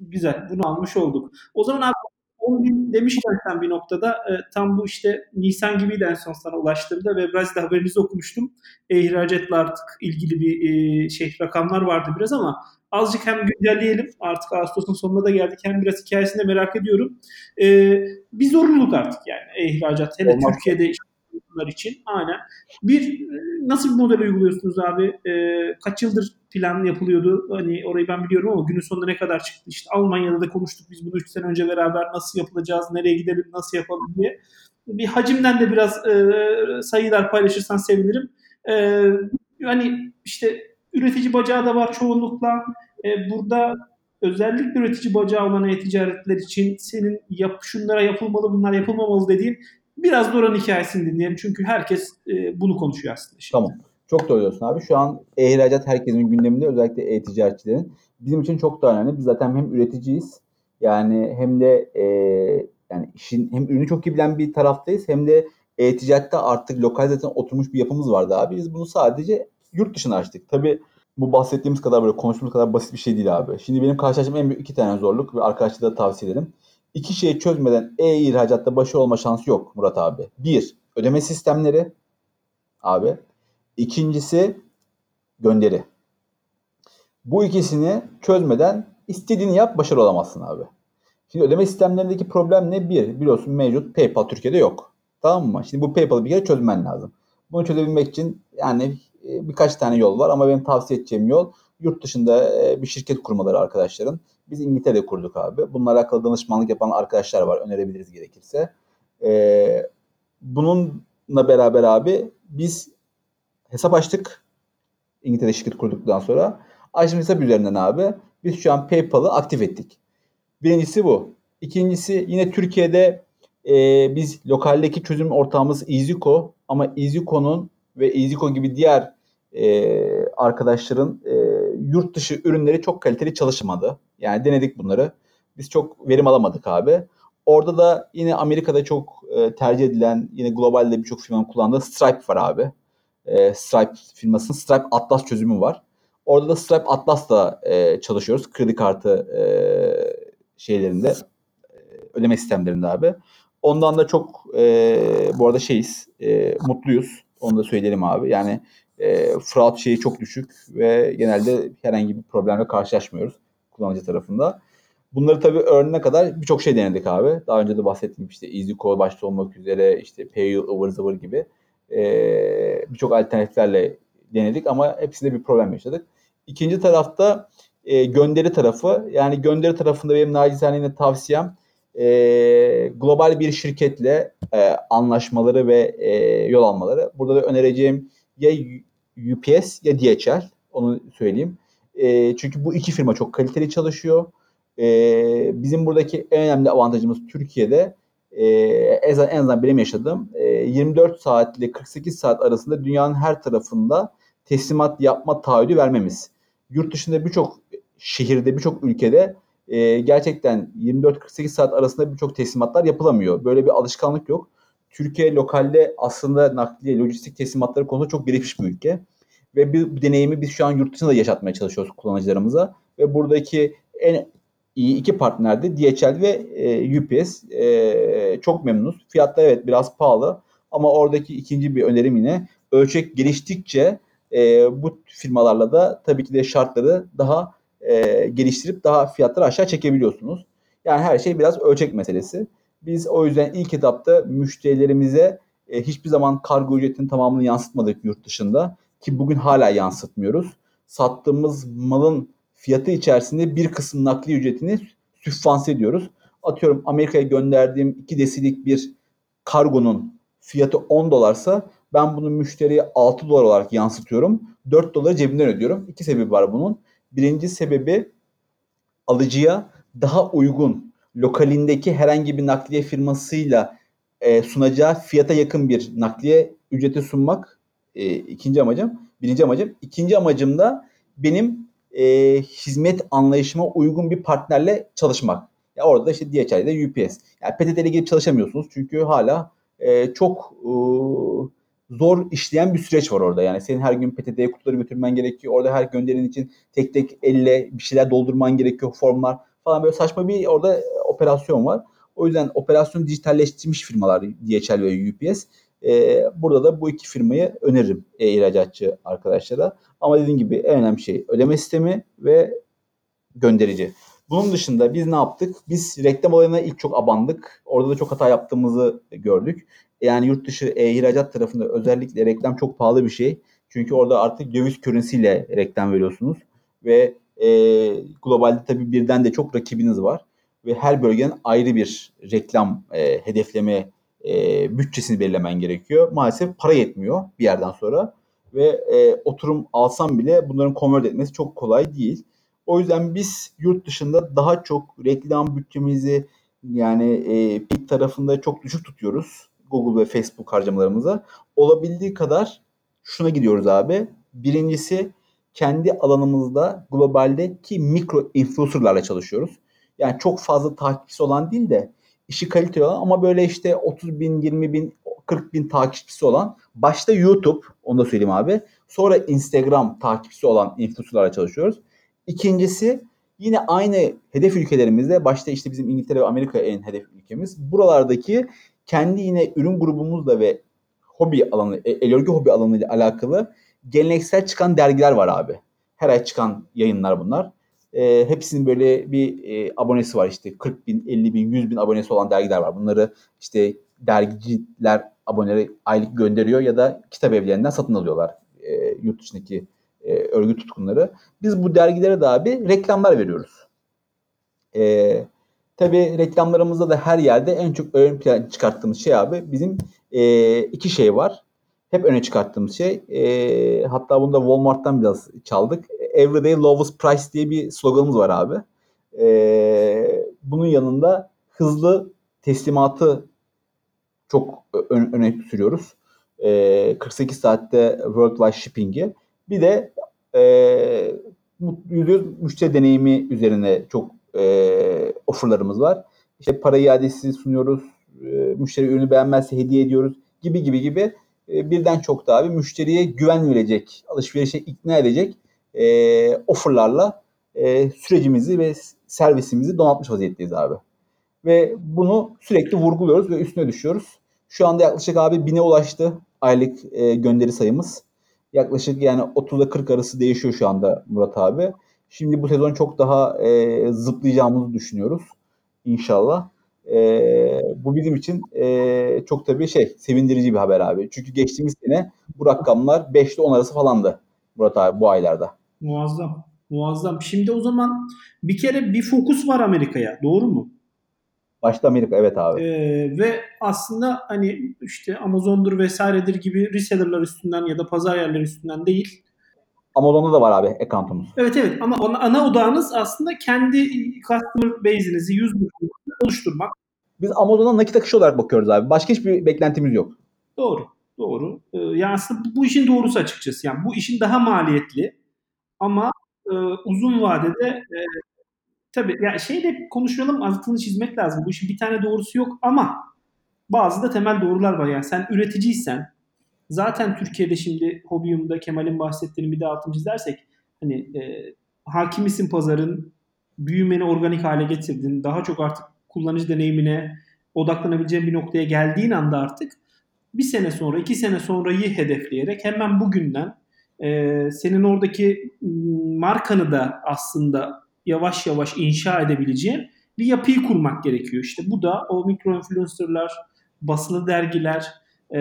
Speaker 1: Güzel. Bunu almış olduk. O zaman abi 10 bin demişken sen bir noktada e, tam bu işte Nisan gibiydi en son sana ulaştığımda ve Brezilya'da haberinizi okumuştum. E, ihracetle artık ilgili bir e, şey rakamlar vardı biraz ama azıcık hem güncelleyelim. Artık Ağustos'un sonuna da geldik. Hem biraz hikayesini de merak ediyorum. E, bir zorunluluk artık yani ihracat. Hele Olmaz. Türkiye'de işte bunlar için. Aynen. Bir nasıl bir model uyguluyorsunuz abi? E, kaç yıldır plan yapılıyordu? Hani orayı ben biliyorum ama günün sonunda ne kadar çıktı? İşte Almanya'da da konuştuk biz bunu 3 sene önce beraber nasıl yapılacağız, nereye gidelim, nasıl yapalım diye. Bir hacimden de biraz e, sayılar paylaşırsan sevinirim. E, hani işte üretici bacağı da var çoğunlukla. E, burada özellikle üretici bacağı olan e-ticaretler için senin yap, şunlara yapılmalı bunlar yapılmamalı dediğin Biraz da oranın hikayesini dinleyelim. Çünkü herkes e, bunu konuşuyor aslında. Şimdi.
Speaker 2: Tamam. Çok doğru diyorsun abi. Şu an e-ihracat herkesin gündeminde özellikle e-ticaretçilerin. Bizim için çok daha önemli. Biz zaten hem üreticiyiz yani hem de e, yani işin hem ürünü çok iyi bilen bir taraftayız hem de e-ticarette artık lokal zaten oturmuş bir yapımız vardı abi. Biz bunu sadece yurt dışına açtık. Tabii bu bahsettiğimiz kadar böyle konuştuğumuz kadar basit bir şey değil abi. Şimdi benim karşılaştığım en büyük iki tane zorluk ve arkadaşlara da tavsiye ederim iki şeyi çözmeden e-ihracatta başarılı olma şansı yok Murat abi. Bir, ödeme sistemleri abi. İkincisi gönderi. Bu ikisini çözmeden istediğini yap başarılı olamazsın abi. Şimdi ödeme sistemlerindeki problem ne? Bir, biliyorsun mevcut PayPal Türkiye'de yok. Tamam mı? Şimdi bu PayPal'ı bir kere çözmen lazım. Bunu çözebilmek için yani e, birkaç tane yol var ama benim tavsiye edeceğim yol yurt dışında e, bir şirket kurmaları arkadaşların. Biz İngiltere'de kurduk abi. Bununla alakalı danışmanlık yapan arkadaşlar var. Önerebiliriz gerekirse. Ee, bununla beraber abi biz hesap açtık. İngiltere şirket kurduktan sonra. Açtığımız hesap üzerinden abi biz şu an PayPal'ı aktif ettik. Birincisi bu. İkincisi yine Türkiye'de e, biz lokaldeki çözüm ortağımız EasyCo ama EasyCo'nun ve EasyCo gibi diğer e, arkadaşların e, yurt dışı ürünleri çok kaliteli çalışmadı. Yani denedik bunları. Biz çok verim alamadık abi. Orada da yine Amerika'da çok e, tercih edilen, yine globalde birçok firmanın kullandığı Stripe var abi. E, Stripe firmasının Stripe Atlas çözümü var. Orada da Stripe Atlas'la e, çalışıyoruz. Kredi kartı e, şeylerinde, e, ödeme sistemlerinde abi. Ondan da çok e, bu arada şeyiz, e, mutluyuz. Onu da söyleyelim abi. Yani e, fraud şeyi çok düşük ve genelde herhangi bir problemle karşılaşmıyoruz kullanıcı tarafında. Bunları tabii öğrenene kadar birçok şey denedik abi. Daha önce de bahsettiğim işte EasyCall başta olmak üzere işte PayU, ıvır zıvır gibi e, birçok alternatiflerle denedik ama hepsinde bir problem yaşadık. İkinci tarafta e, gönderi tarafı. Yani gönderi tarafında benim nacizane yine tavsiyem e, global bir şirketle e, anlaşmaları ve e, yol almaları. Burada da önereceğim ya UPS ya DHL onu söyleyeyim. E, çünkü bu iki firma çok kaliteli çalışıyor. E, bizim buradaki en önemli avantajımız Türkiye'de e, en azından, en azından benim yaşadığım e, 24 saat ile 48 saat arasında dünyanın her tarafında teslimat yapma taahhüdü vermemiz. Yurt dışında birçok şehirde, birçok ülkede e, gerçekten 24-48 saat arasında birçok teslimatlar yapılamıyor. Böyle bir alışkanlık yok. Türkiye lokalde aslında nakliye, lojistik teslimatları konusunda çok gelişmiş bir ülke. Ve bu deneyimi biz şu an yurt dışında yaşatmaya çalışıyoruz kullanıcılarımıza. Ve buradaki en iyi iki partnerdi. DHL ve e, UPS. E, çok memnunuz. Fiyatlar evet biraz pahalı ama oradaki ikinci bir önerim yine ölçek geliştikçe e, bu firmalarla da tabii ki de şartları daha e, geliştirip daha fiyatları aşağı çekebiliyorsunuz. Yani her şey biraz ölçek meselesi. Biz o yüzden ilk etapta müşterilerimize e, hiçbir zaman kargo ücretinin tamamını yansıtmadık yurt dışında ki bugün hala yansıtmıyoruz. Sattığımız malın fiyatı içerisinde bir kısım nakli ücretini sübvanse ediyoruz. Atıyorum Amerika'ya gönderdiğim 2 desilik bir kargonun fiyatı 10 dolarsa ben bunu müşteriye 6 dolar olarak yansıtıyorum. 4 doları cebimden ödüyorum. İki sebebi var bunun. Birinci sebebi alıcıya daha uygun lokalindeki herhangi bir nakliye firmasıyla e, sunacağı fiyata yakın bir nakliye ücreti sunmak. E, ikinci amacım. Birinci amacım. İkinci amacım da benim e, hizmet anlayışıma uygun bir partnerle çalışmak. Ya orada işte DHL'de UPS. Yani PTT ile girip çalışamıyorsunuz çünkü hala e, çok e, zor işleyen bir süreç var orada. Yani senin her gün PTT'ye kutuları götürmen gerekiyor. Orada her gönderin için tek tek elle bir şeyler doldurman gerekiyor formlar falan böyle saçma bir orada operasyon var. O yüzden operasyonu dijitalleştirmiş firmalar DHL ve UPS. Ee, burada da bu iki firmayı öneririm e-ihracatçı arkadaşlara. Ama dediğim gibi en önemli şey ödeme sistemi ve gönderici. Bunun dışında biz ne yaptık? Biz reklam olayına ilk çok abandık. Orada da çok hata yaptığımızı gördük. Yani yurt dışı e-ihracat tarafında özellikle reklam çok pahalı bir şey. Çünkü orada artık döviz körünsiyle reklam veriyorsunuz. Ve e, globalde tabii birden de çok rakibiniz var. Ve her bölgenin ayrı bir reklam e, hedefleme e, bütçesini belirlemen gerekiyor. Maalesef para yetmiyor bir yerden sonra. Ve e, oturum alsam bile bunların convert etmesi çok kolay değil. O yüzden biz yurt dışında daha çok reklam bütçemizi yani e, pik tarafında çok düşük tutuyoruz. Google ve Facebook harcamalarımıza. Olabildiği kadar şuna gidiyoruz abi. Birincisi kendi alanımızda globaldeki mikro influencerlarla çalışıyoruz. Yani çok fazla takipçisi olan değil de işi kaliteli olan ama böyle işte 30 bin, 20 bin, 40 bin takipçisi olan başta YouTube onu da söyleyeyim abi. Sonra Instagram takipçisi olan influencerlarla çalışıyoruz. İkincisi yine aynı hedef ülkelerimizde başta işte bizim İngiltere ve Amerika en hedef ülkemiz. Buralardaki kendi yine ürün grubumuzla ve hobi alanı, e, el örgü hobi alanı ile alakalı geleneksel çıkan dergiler var abi. Her ay çıkan yayınlar bunlar. E, hepsinin böyle bir e, abonesi var işte 40 bin, 50 bin, 100 bin abonesi olan dergiler var. Bunları işte dergiciler aboneleri aylık gönderiyor ya da kitap evlerinden satın alıyorlar e, yurt dışındaki e, örgü tutkunları. Biz bu dergilere de abi reklamlar veriyoruz. E, Tabii reklamlarımızda da her yerde en çok ön plan çıkarttığımız şey abi bizim e, iki şey var. Hep öne çıkarttığımız şey. E, hatta bunu da Walmart'tan biraz çaldık. Everyday lowest price diye bir sloganımız var abi. E, bunun yanında hızlı teslimatı çok ön, öne sürüyoruz. E, 48 saatte worldwide shipping'i. Bir de e, müşteri deneyimi üzerine çok e, offerlarımız var. İşte para iadesi sunuyoruz. E, müşteri ürünü beğenmezse hediye ediyoruz gibi gibi gibi e, birden çok daha bir müşteriye güven verecek, alışverişe ikna edecek e, offerlarla e, sürecimizi ve servisimizi donatmış vaziyetteyiz abi. Ve bunu sürekli vurguluyoruz ve üstüne düşüyoruz. Şu anda yaklaşık abi bine ulaştı aylık e, gönderi sayımız. Yaklaşık yani 30'da 40 arası değişiyor şu anda Murat abi. Şimdi bu sezon çok daha e, zıplayacağımızı düşünüyoruz. İnşallah. E, bu bizim için e, çok tabii şey sevindirici bir haber abi. Çünkü geçtiğimiz sene bu rakamlar 5 ile 10 arası falandı Murat abi bu aylarda.
Speaker 1: Muazzam. Muazzam. Şimdi o zaman bir kere bir fokus var Amerika'ya. Doğru mu?
Speaker 2: Başta Amerika evet abi.
Speaker 1: Ee, ve aslında hani işte Amazon'dur vesairedir gibi reseller'lar üstünden ya da pazar yerleri üstünden değil
Speaker 2: Amazon'da da var abi account'umuz.
Speaker 1: Evet evet ama ana, ana odağınız aslında kendi customer base'inizi, user oluşturmak.
Speaker 2: Biz Amazon'a nakit akışı olarak bakıyoruz abi. Başka hiçbir beklentimiz yok.
Speaker 1: Doğru. Doğru. Ee, yani aslında bu işin doğrusu açıkçası. Yani bu işin daha maliyetli ama e, uzun vadede e, tabii ya şey de konuşalım altını çizmek lazım. Bu işin bir tane doğrusu yok ama bazı da temel doğrular var. Yani sen üreticiysen Zaten Türkiye'de şimdi Hobiyum'da Kemal'in bahsettiğini bir de altını çizersek hani e, hakimisin pazarın büyümeni organik hale getirdin. Daha çok artık kullanıcı deneyimine odaklanabileceğin bir noktaya geldiğin anda artık bir sene sonra, iki sene sonrayı hedefleyerek hemen bugünden e, senin oradaki markanı da aslında yavaş yavaş inşa edebileceğin bir yapıyı kurmak gerekiyor. İşte bu da o mikro influencerlar, basılı dergiler, e,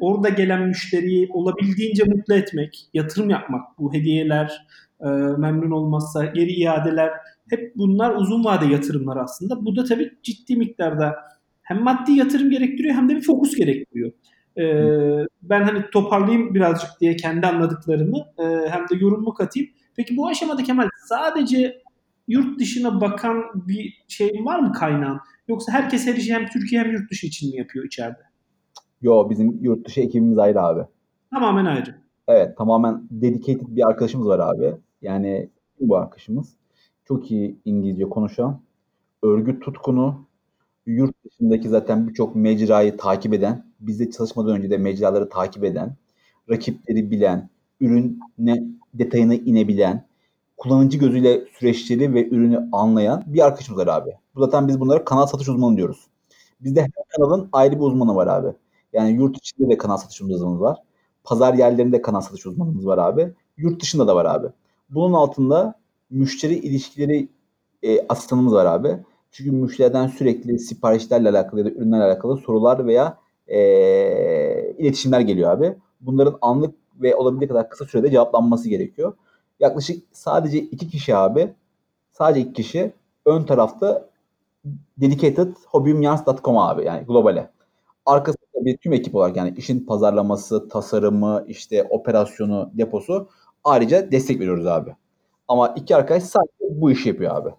Speaker 1: orada gelen müşteriyi olabildiğince mutlu etmek, yatırım yapmak, bu hediyeler, e, memnun olmazsa geri iadeler, hep bunlar uzun vade yatırımlar aslında. Bu da tabii ciddi miktarda hem maddi yatırım gerektiriyor hem de bir fokus gerektiriyor. Ee, ben hani toparlayayım birazcık diye kendi anladıklarımı e, hem de yorumumu katayım. Peki bu aşamada Kemal sadece yurt dışına bakan bir şey var mı kaynağın? Yoksa herkes her işi hem Türkiye hem yurt dışı için mi yapıyor içeride?
Speaker 2: Yo bizim yurt dışı ekibimiz ayrı abi.
Speaker 1: Tamamen ayrı.
Speaker 2: Evet tamamen dedicated bir arkadaşımız var abi. Yani bu arkadaşımız çok iyi İngilizce konuşan, örgüt tutkunu, yurt dışındaki zaten birçok mecrayı takip eden, bizde çalışmadan önce de mecraları takip eden, rakipleri bilen, ürün ne detayına inebilen, kullanıcı gözüyle süreçleri ve ürünü anlayan bir arkadaşımız var abi. Bu zaten biz bunlara kanal satış uzmanı diyoruz. Bizde her kanalın ayrı bir uzmanı var abi. Yani yurt içinde de kanal satış uzmanımız var. Pazar yerlerinde kanal satış uzmanımız var abi. Yurt dışında da var abi. Bunun altında müşteri ilişkileri e, asistanımız var abi. Çünkü müşteriden sürekli siparişlerle alakalı ya da ürünlerle alakalı sorular veya e, iletişimler geliyor abi. Bunların anlık ve olabildiği kadar kısa sürede cevaplanması gerekiyor. Yaklaşık sadece iki kişi abi, sadece iki kişi ön tarafta dedicated hobbyumyans.com abi yani globale. Arkasında bir tüm ekip olarak yani işin pazarlaması, tasarımı, işte operasyonu, deposu ayrıca destek veriyoruz abi. Ama iki arkadaş sadece bu işi yapıyor abi.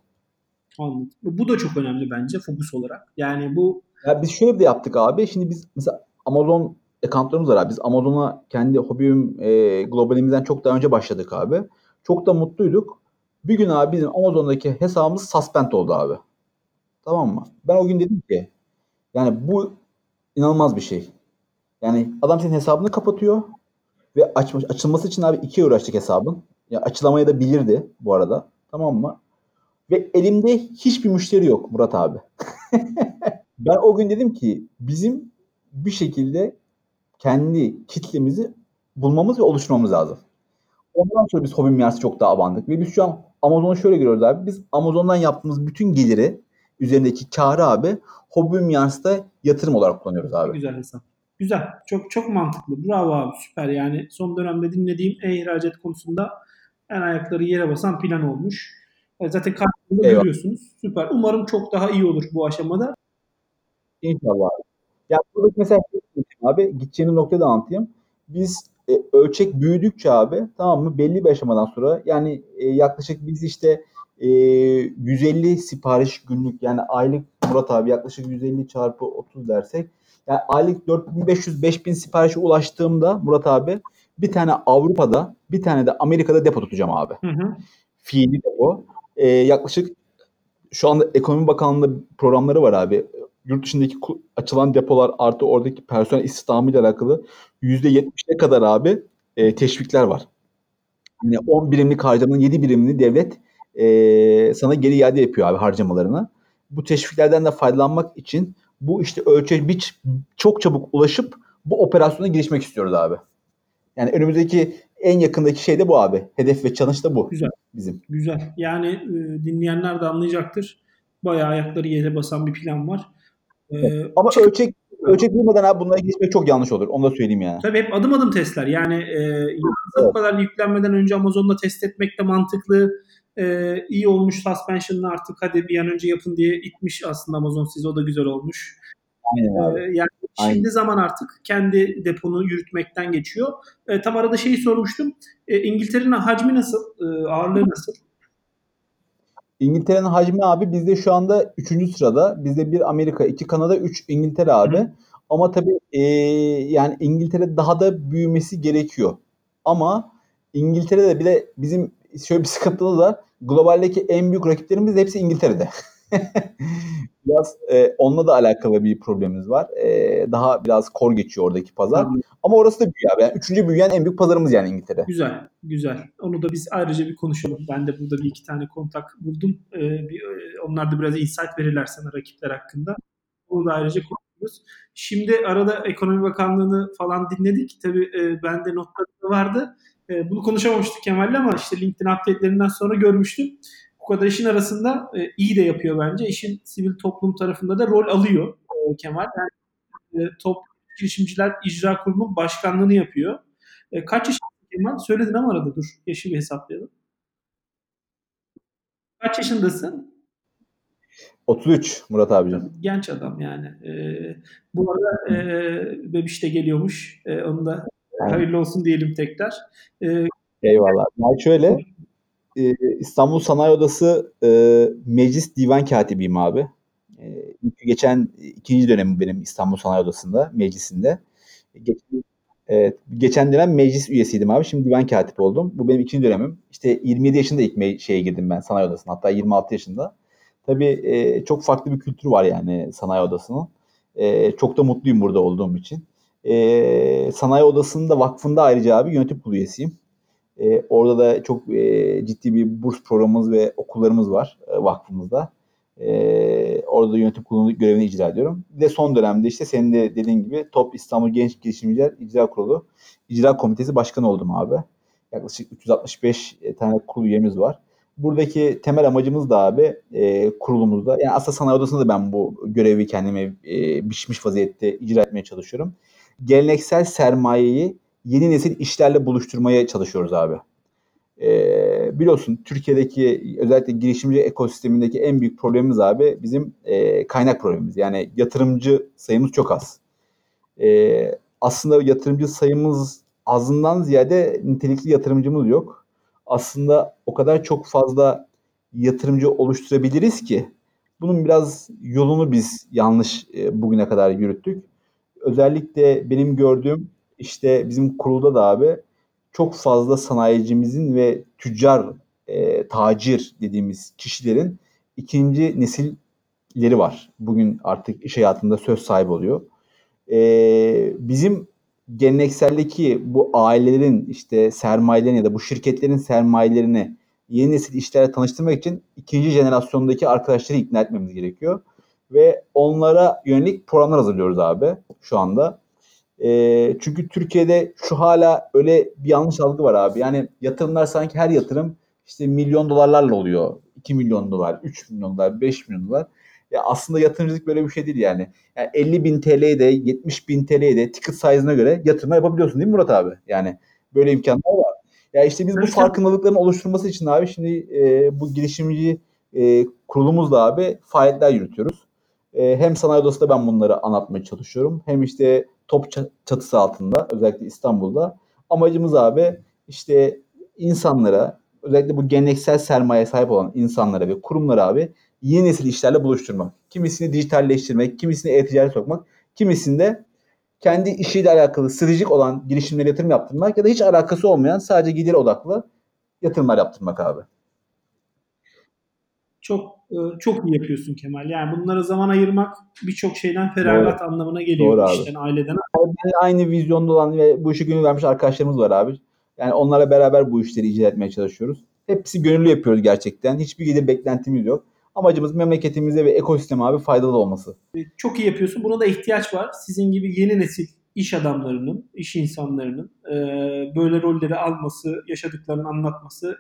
Speaker 1: Anladım. Bu da çok önemli bence fokus olarak. Yani bu
Speaker 2: ya biz şöyle bir de yaptık abi. Şimdi biz mesela Amazon accountlarımız var abi. Biz Amazon'a kendi hobim e, globalimizden çok daha önce başladık abi. Çok da mutluyduk. Bir gün abi bizim Amazon'daki hesabımız suspend oldu abi. Tamam mı? Ben o gün dedim ki yani bu inanılmaz bir şey. Yani adam senin hesabını kapatıyor ve açmış, açılması için abi iki uğraştık hesabın. Ya açılamaya da bilirdi bu arada. Tamam mı? Ve elimde hiçbir müşteri yok Murat abi. ben o gün dedim ki bizim bir şekilde kendi kitlemizi bulmamız ve oluşturmamız lazım. Ondan sonra biz Hobby Miyars'ı çok daha abandık. Ve biz şu an Amazon'u şöyle görüyoruz abi. Biz Amazon'dan yaptığımız bütün geliri üzerindeki karı abi Hobby Miyars'ta yatırım olarak kullanıyoruz abi.
Speaker 1: Güzel hesap. Güzel. Çok çok mantıklı. Bravo abi. Süper. Yani son dönemde dinlediğim e-ihracat konusunda en ayakları yere basan plan olmuş. E, zaten karşınızda görüyorsunuz. Süper. Umarım çok daha iyi olur bu aşamada.
Speaker 2: İnşallah. Ya burada mesela abi gideceğimiz noktayı da anlatayım. Biz e, ölçek büyüdükçe abi tamam mı belli bir aşamadan sonra yani e, yaklaşık biz işte e, 150 sipariş günlük yani aylık Murat abi yaklaşık 150 çarpı 30 dersek yani aylık 4500-5000 siparişe ulaştığımda Murat abi bir tane Avrupa'da bir tane de Amerika'da depo tutacağım abi.
Speaker 1: Hı hı.
Speaker 2: Fiili depo. E, yaklaşık şu anda Ekonomi Bakanlığı'nda programları var abi. Yurt dışındaki açılan depolar artı oradaki personel istihdamı ile alakalı %70'e kadar abi e, teşvikler var. Yani 10 birimlik harcamanın 7 birimini devlet e, sana geri iade yapıyor abi harcamalarını. Bu teşviklerden de faydalanmak için bu işte ölçek biç çok çabuk ulaşıp bu operasyona girişmek istiyoruz abi. Yani önümüzdeki en yakındaki şey de bu abi. Hedef ve challenge da bu.
Speaker 1: Güzel.
Speaker 2: Bizim.
Speaker 1: Güzel. Yani e, dinleyenler de anlayacaktır. Bayağı ayakları yere basan bir plan var.
Speaker 2: Ee, Ama çık- ölçek ölçek bilmeden abi bunlara geçmek çok yanlış olur. Onu da söyleyeyim yani.
Speaker 1: Tabii hep adım adım testler. Yani e, evet. bu kadar yüklenmeden önce Amazon'da test etmek de mantıklı. E, iyi olmuş suspension'ını artık hadi bir an önce yapın diye itmiş aslında Amazon size. O da güzel olmuş.
Speaker 2: Aynen.
Speaker 1: E, yani Aynen. şimdi zaman artık kendi deponu yürütmekten geçiyor. E, tam arada şeyi sormuştum. E, İngiltere'nin hacmi nasıl? E, ağırlığı nasıl?
Speaker 2: İngiltere'nin hacmi abi bizde şu anda 3. sırada. Bizde bir Amerika, iki Kanada, 3 İngiltere abi. Hı. Ama tabii e, yani İngiltere daha da büyümesi gerekiyor. Ama İngiltere'de bile bizim şöyle bir sıkıntılı da globaldeki en büyük rakiplerimiz hepsi İngiltere'de. biraz e, onunla da alakalı bir problemimiz var. E, daha biraz kor geçiyor oradaki pazar.
Speaker 1: Anladım.
Speaker 2: Ama orası da büyüyor. Yani üçüncü büyüyen en büyük pazarımız yani İngiltere.
Speaker 1: Güzel, güzel. Onu da biz ayrıca bir konuşalım. Ben de burada bir iki tane kontak buldum. Ee, bir, e, onlar da biraz insight verirler sana rakipler hakkında. Onu da ayrıca konuşuruz. Şimdi arada Ekonomi Bakanlığı'nı falan dinledik. Tabii e, bende notlarım vardı. E, bunu konuşamamıştık Kemal'le ama işte LinkedIn update'lerinden sonra görmüştüm. Bu kadar işin arasında e, iyi de yapıyor bence. İşin sivil toplum tarafında da rol alıyor e, Kemal. Yani, e, top girişimciler icra kurulunun başkanlığını yapıyor. E, kaç yaşındasın Kemal? Söyledin ama arada dur. Yaşı bir hesaplayalım. Kaç yaşındasın?
Speaker 2: 33 Murat abicim.
Speaker 1: Genç adam yani. E, bu arada e, Bebiş de geliyormuş. E, onu da hayırlı olsun diyelim tekrar. E,
Speaker 2: Eyvallah. Yani şöyle e, İstanbul Sanayi Odası e, Meclis Divan Katibiyim abi. E, geçen ikinci dönemim benim İstanbul Sanayi Odası'nda, meclisinde. Geçen, evet, geçen dönem meclis üyesiydim abi. Şimdi divan katibi oldum. Bu benim ikinci dönemim. İşte 27 yaşında ilk me- şeye girdim ben sanayi odasına. Hatta 26 yaşında. Tabii e, çok farklı bir kültür var yani sanayi odasının. E, çok da mutluyum burada olduğum için. E, sanayi odasında vakfında ayrıca abi yönetim kurulu üyesiyim. E, orada da çok e, ciddi bir burs programımız ve okullarımız var e, vakfımızda. E, orada da yönetim kurulu görevini icra ediyorum. Bir de son dönemde işte senin de dediğin gibi Top İstanbul Genç Girişimciler İcra Kurulu İcra Komitesi Başkanı oldum abi. Yaklaşık 365 tane kurulu üyemiz var. Buradaki temel amacımız da abi e, kurulumuzda. Yani aslında sanayi odasında da ben bu görevi kendime e, biçmiş vaziyette icra etmeye çalışıyorum. Geleneksel sermayeyi yeni nesil işlerle buluşturmaya çalışıyoruz abi. E, biliyorsun Türkiye'deki özellikle girişimci ekosistemindeki en büyük problemimiz abi bizim e, kaynak problemimiz. Yani yatırımcı sayımız çok az. E, aslında yatırımcı sayımız azından ziyade nitelikli yatırımcımız yok. Aslında o kadar çok fazla yatırımcı oluşturabiliriz ki bunun biraz yolunu biz yanlış e, bugüne kadar yürüttük. Özellikle benim gördüğüm işte bizim kurulda da abi çok fazla sanayicimizin ve tüccar, e, tacir dediğimiz kişilerin ikinci nesilleri var. Bugün artık iş hayatında söz sahibi oluyor. E, bizim gelenekseldeki bu ailelerin işte sermayelerin ya da bu şirketlerin sermayelerini yeni nesil işlerle tanıştırmak için ikinci jenerasyondaki arkadaşları ikna etmemiz gerekiyor. Ve onlara yönelik programlar hazırlıyoruz abi şu anda. E, çünkü Türkiye'de şu hala öyle bir yanlış algı var abi. Yani yatırımlar sanki her yatırım işte milyon dolarlarla oluyor. 2 milyon dolar, 3 milyon dolar, 5 milyon dolar. Ya aslında yatırımcılık böyle bir şey değil yani. yani 50 bin TL'ye de 70 bin TL'ye de ticket size'ına göre yatırımlar yapabiliyorsun değil mi Murat abi? Yani böyle imkanlar var. Ya işte biz bu farkındalıkların oluşturması için abi şimdi e, bu girişimci e, kurulumuzla abi faaliyetler yürütüyoruz. E, hem sanayi odasında ben bunları anlatmaya çalışıyorum. Hem işte top çatısı altında özellikle İstanbul'da. Amacımız abi işte insanlara özellikle bu geleneksel sermaye sahip olan insanlara ve kurumlara abi yeni nesil işlerle buluşturmak. Kimisini dijitalleştirmek, kimisini e-ticaret sokmak, kimisini de kendi işiyle alakalı stratejik olan girişimlere yatırım yaptırmak ya da hiç alakası olmayan sadece gider odaklı yatırımlar yaptırmak abi.
Speaker 1: Çok çok iyi yapıyorsun Kemal. Yani bunlara zaman ayırmak birçok şeyden feragat anlamına geliyor Doğru işten, abi. aileden.
Speaker 2: Aynı vizyonda olan ve bu işi gönül vermiş arkadaşlarımız var abi. Yani onlarla beraber bu işleri icra etmeye çalışıyoruz. Hepsi gönüllü yapıyoruz gerçekten. Hiçbir gelir beklentimiz yok. Amacımız memleketimize ve ekosisteme abi faydalı olması.
Speaker 1: Çok iyi yapıyorsun. Buna da ihtiyaç var. Sizin gibi yeni nesil iş adamlarının, iş insanlarının böyle rolleri alması, yaşadıklarını anlatması,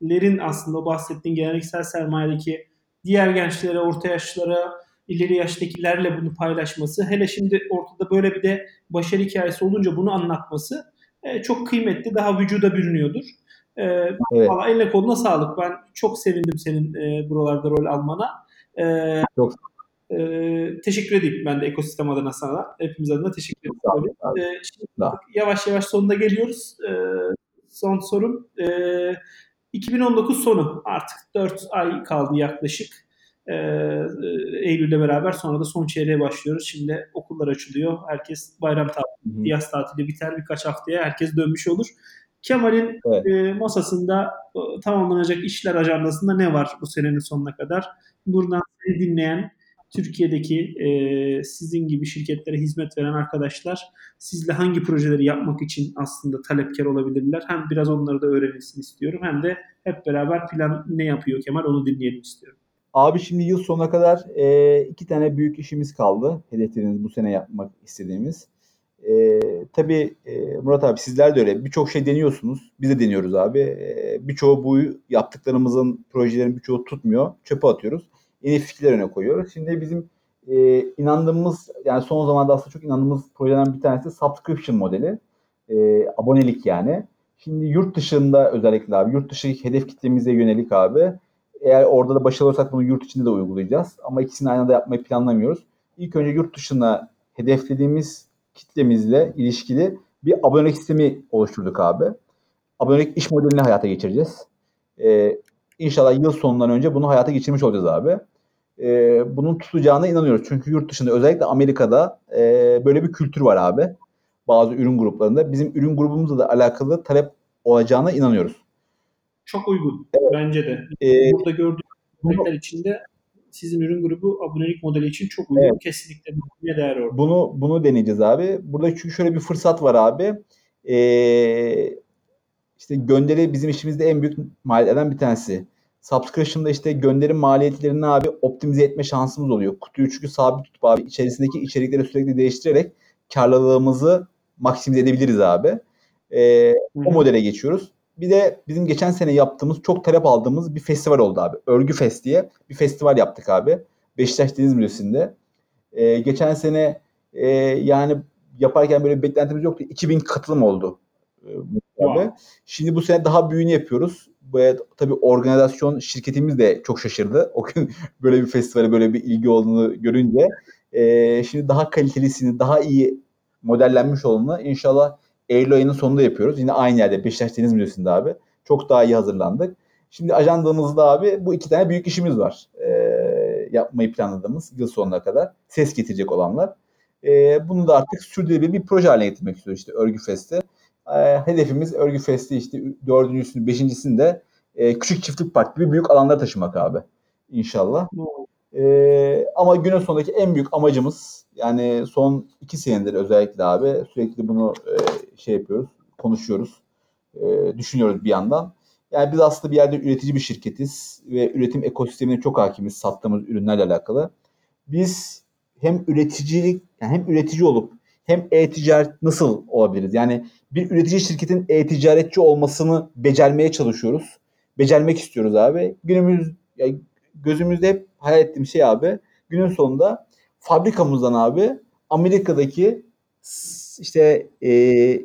Speaker 1: gençlerin aslında bahsettiğin geleneksel sermayedeki diğer gençlere, orta yaşlara, ileri yaştakilerle bunu paylaşması, hele şimdi ortada böyle bir de başarı hikayesi olunca bunu anlatması çok kıymetli, daha vücuda bürünüyordur. Ee, evet. Valla eline koluna sağlık. Ben çok sevindim senin e, buralarda rol almana. Ee, çok e, teşekkür edeyim ben de ekosistem adına sana. Hepimiz adına teşekkür ederim. Ee, şimdi yavaş yavaş sonuna geliyoruz. Ee, son sorum. Ee, 2019 sonu artık 4 ay kaldı yaklaşık. Ee, Eylül'le beraber sonra da son çeyreğe başlıyoruz. Şimdi okullar açılıyor. Herkes bayram tatili, yaz tatili biter birkaç haftaya. Herkes dönmüş olur. Kemal'in evet. e, masasında e, tamamlanacak işler ajandasında ne var bu senenin sonuna kadar? Buradan seni dinleyen Türkiye'deki e, sizin gibi şirketlere hizmet veren arkadaşlar sizle hangi projeleri yapmak için aslında talepkar olabilirler? Hem biraz onları da öğrenilsin istiyorum hem de hep beraber plan ne yapıyor Kemal onu dinleyelim istiyorum.
Speaker 2: Abi şimdi yıl sonuna kadar e, iki tane büyük işimiz kaldı. Hedeflerimiz bu sene yapmak istediğimiz. E, tabii e, Murat abi sizler de öyle. Birçok şey deniyorsunuz. Biz de deniyoruz abi. E, birçoğu bu yaptıklarımızın, projelerin birçoğu tutmuyor. Çöpe atıyoruz. Yeni fikirler öne koyuyoruz. Şimdi bizim e, inandığımız, yani son zamanlarda aslında çok inandığımız projeden bir tanesi subscription modeli. E, abonelik yani. Şimdi yurt dışında özellikle abi, yurt dışı hedef kitlemize yönelik abi. Eğer orada da başarılı olursak bunu yurt içinde de uygulayacağız. Ama ikisini aynı anda yapmayı planlamıyoruz. İlk önce yurt dışına hedeflediğimiz kitlemizle ilişkili bir abonelik sistemi oluşturduk abi. Abonelik iş modelini hayata geçireceğiz. Ee, inşallah yıl sonundan önce bunu hayata geçirmiş olacağız abi. Ee, bunun tutacağına inanıyoruz. Çünkü yurt dışında özellikle Amerika'da e, böyle bir kültür var abi. Bazı ürün gruplarında. Bizim ürün grubumuzla da alakalı talep olacağına inanıyoruz.
Speaker 1: Çok uygun evet. bence de. Ee, Burada gördüğümüz örnekler içinde sizin ürün grubu abonelik modeli için çok uygun. Evet. Kesinlikle bir değer orada.
Speaker 2: Bunu bunu deneyeceğiz abi. Burada çünkü şöyle bir fırsat var abi. Ee, işte gönderi bizim işimizde en büyük maliyetlerden bir tanesi. Subscription'da işte gönderim maliyetlerini abi optimize etme şansımız oluyor. Kutuyu çünkü sabit tutup abi içerisindeki içerikleri sürekli değiştirerek karlılığımızı maksimize edebiliriz abi. Ee, o modele geçiyoruz. Bir de bizim geçen sene yaptığımız, çok talep aldığımız bir festival oldu abi. Örgü Fest diye bir festival yaptık abi. Beşiktaş Deniz Müzesi'nde. Ee, geçen sene e, yani yaparken böyle beklentimiz yoktu. 2000 katılım oldu. E, wow. Şimdi bu sene daha büyüğünü yapıyoruz. Tabii organizasyon şirketimiz de çok şaşırdı. O gün böyle bir festivale böyle bir ilgi olduğunu görünce. E, şimdi daha kalitelisini, daha iyi modellenmiş olanı inşallah Eylül ayının sonunda yapıyoruz. Yine aynı yerde Beşiktaş Deniz Müzesi'nde abi. Çok daha iyi hazırlandık. Şimdi ajandamızda abi bu iki tane büyük işimiz var. E, yapmayı planladığımız yıl sonuna kadar. Ses getirecek olanlar. E, bunu da artık sürdürülebilir bir proje haline getirmek istiyoruz işte Örgü Fest'i. E, hedefimiz Örgü Fest'i işte dördüncüsünü, beşincisini de e, küçük çiftlik park gibi büyük alanlara taşımak abi. İnşallah. E, ama günün sonundaki en büyük amacımız yani son iki senedir özellikle abi sürekli bunu e, şey yapıyoruz, konuşuyoruz, e, düşünüyoruz bir yandan. Yani biz aslında bir yerde üretici bir şirketiz ve üretim ekosistemine çok hakimiz sattığımız ürünlerle alakalı. Biz hem üreticilik, yani hem üretici olup hem e-ticaret nasıl olabiliriz? Yani bir üretici şirketin e-ticaretçi olmasını becermeye çalışıyoruz. Becermek istiyoruz abi. Günümüz yani gözümüzde hep hayal ettiğim şey abi günün sonunda fabrikamızdan abi Amerika'daki işte e,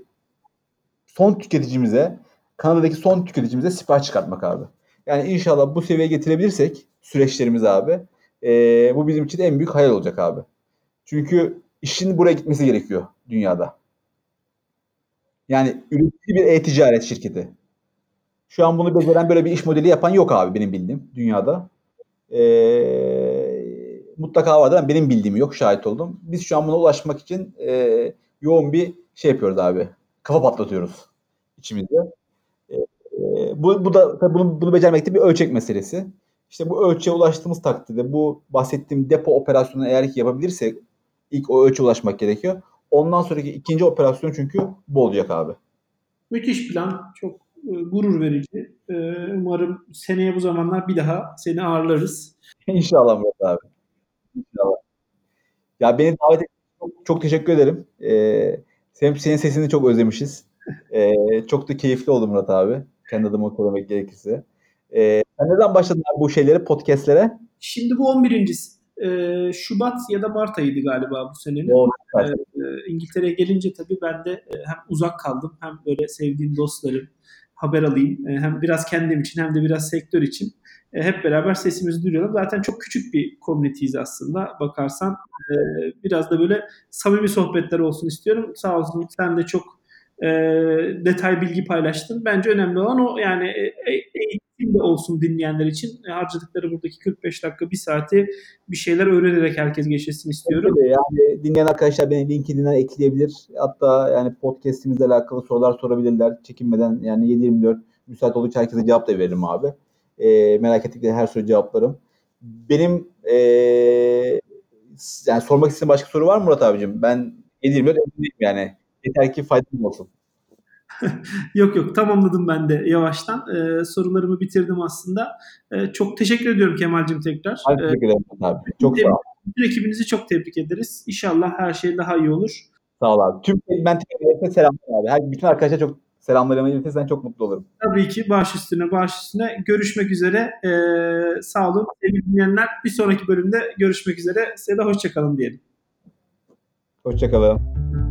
Speaker 2: son tüketicimize Kanada'daki son tüketicimize sipariş çıkartmak abi. Yani inşallah bu seviyeye getirebilirsek süreçlerimiz abi e, bu bizim için en büyük hayal olacak abi. Çünkü işin buraya gitmesi gerekiyor dünyada. Yani üretici bir e-ticaret şirketi. Şu an bunu beceren böyle bir iş modeli yapan yok abi benim bildiğim dünyada. Ee, mutlaka vardır ama benim bildiğim yok şahit oldum. Biz şu an buna ulaşmak için e, yoğun bir şey yapıyoruz abi. Kafa patlatıyoruz içimizde. E, bu, bu da tabii bunu, bunu becermekte bir ölçek meselesi. İşte bu ölçüye ulaştığımız takdirde bu bahsettiğim depo operasyonu eğer ki yapabilirsek ilk o ölçüye ulaşmak gerekiyor. Ondan sonraki ikinci operasyon çünkü bu olacak abi.
Speaker 1: Müthiş plan. Çok e, gurur verici. E, umarım seneye bu zamanlar bir daha seni ağırlarız.
Speaker 2: İnşallah Murat abi. İnşallah. Ya beni davet ettiğiniz çok, çok teşekkür ederim. Ee, senin, senin sesini çok özlemişiz. Ee, çok da keyifli oldu Murat abi. Kendi adıma söylemek gerekirse. Ee, sen neden başladın bu şeylere, podcastlere?
Speaker 1: Şimdi bu 11. Ee, Şubat ya da Mart ayıydı galiba bu senenin. Doğru. Ee, İngiltere'ye gelince tabii ben de hem uzak kaldım hem böyle sevdiğim dostlarım, haber alayım. E, hem biraz kendim için hem de biraz sektör için e, hep beraber sesimizi duyuralım. Zaten çok küçük bir komüniteyiz aslında bakarsan. E, biraz da böyle samimi sohbetler olsun istiyorum. Sağ olsun sen de çok detay bilgi paylaştın. Bence önemli olan o yani eğitim de olsun dinleyenler için. harcadıkları buradaki 45 dakika, bir saati bir şeyler öğrenerek herkes geçirsin istiyorum.
Speaker 2: Evet, yani dinleyen arkadaşlar beni LinkedIn'den ekleyebilir. Hatta yani podcast'imizle alakalı sorular sorabilirler. Çekinmeden yani 7-24 müsait oldukça herkese cevap da veririm abi. E, merak ettikleri her soru cevaplarım. Benim e, yani sormak istediğin başka soru var mı Murat abicim? Ben 7-24 evdeyim yani. Yeter ki faydalı olsun.
Speaker 1: Yok yok tamamladım ben de yavaştan. Ee, sorularımı bitirdim aslında. Ee, çok teşekkür ediyorum Kemal'cim tekrar. Ee,
Speaker 2: teşekkür ederim abi. Çok sağ ol.
Speaker 1: bütün ekibinizi çok tebrik ederiz. İnşallah her şey daha iyi olur.
Speaker 2: Sağ ol abi. Tüm ben tekrar selamlar abi. Her, bütün arkadaşlar çok selamlarımı iletirsen çok mutlu olurum.
Speaker 1: Tabii ki baş üstüne baş üstüne. Görüşmek üzere. Ee, sağ olun sevgili dinleyenler. Bir sonraki bölümde görüşmek üzere. Size de hoşçakalın diyelim.
Speaker 2: Hoşçakalın.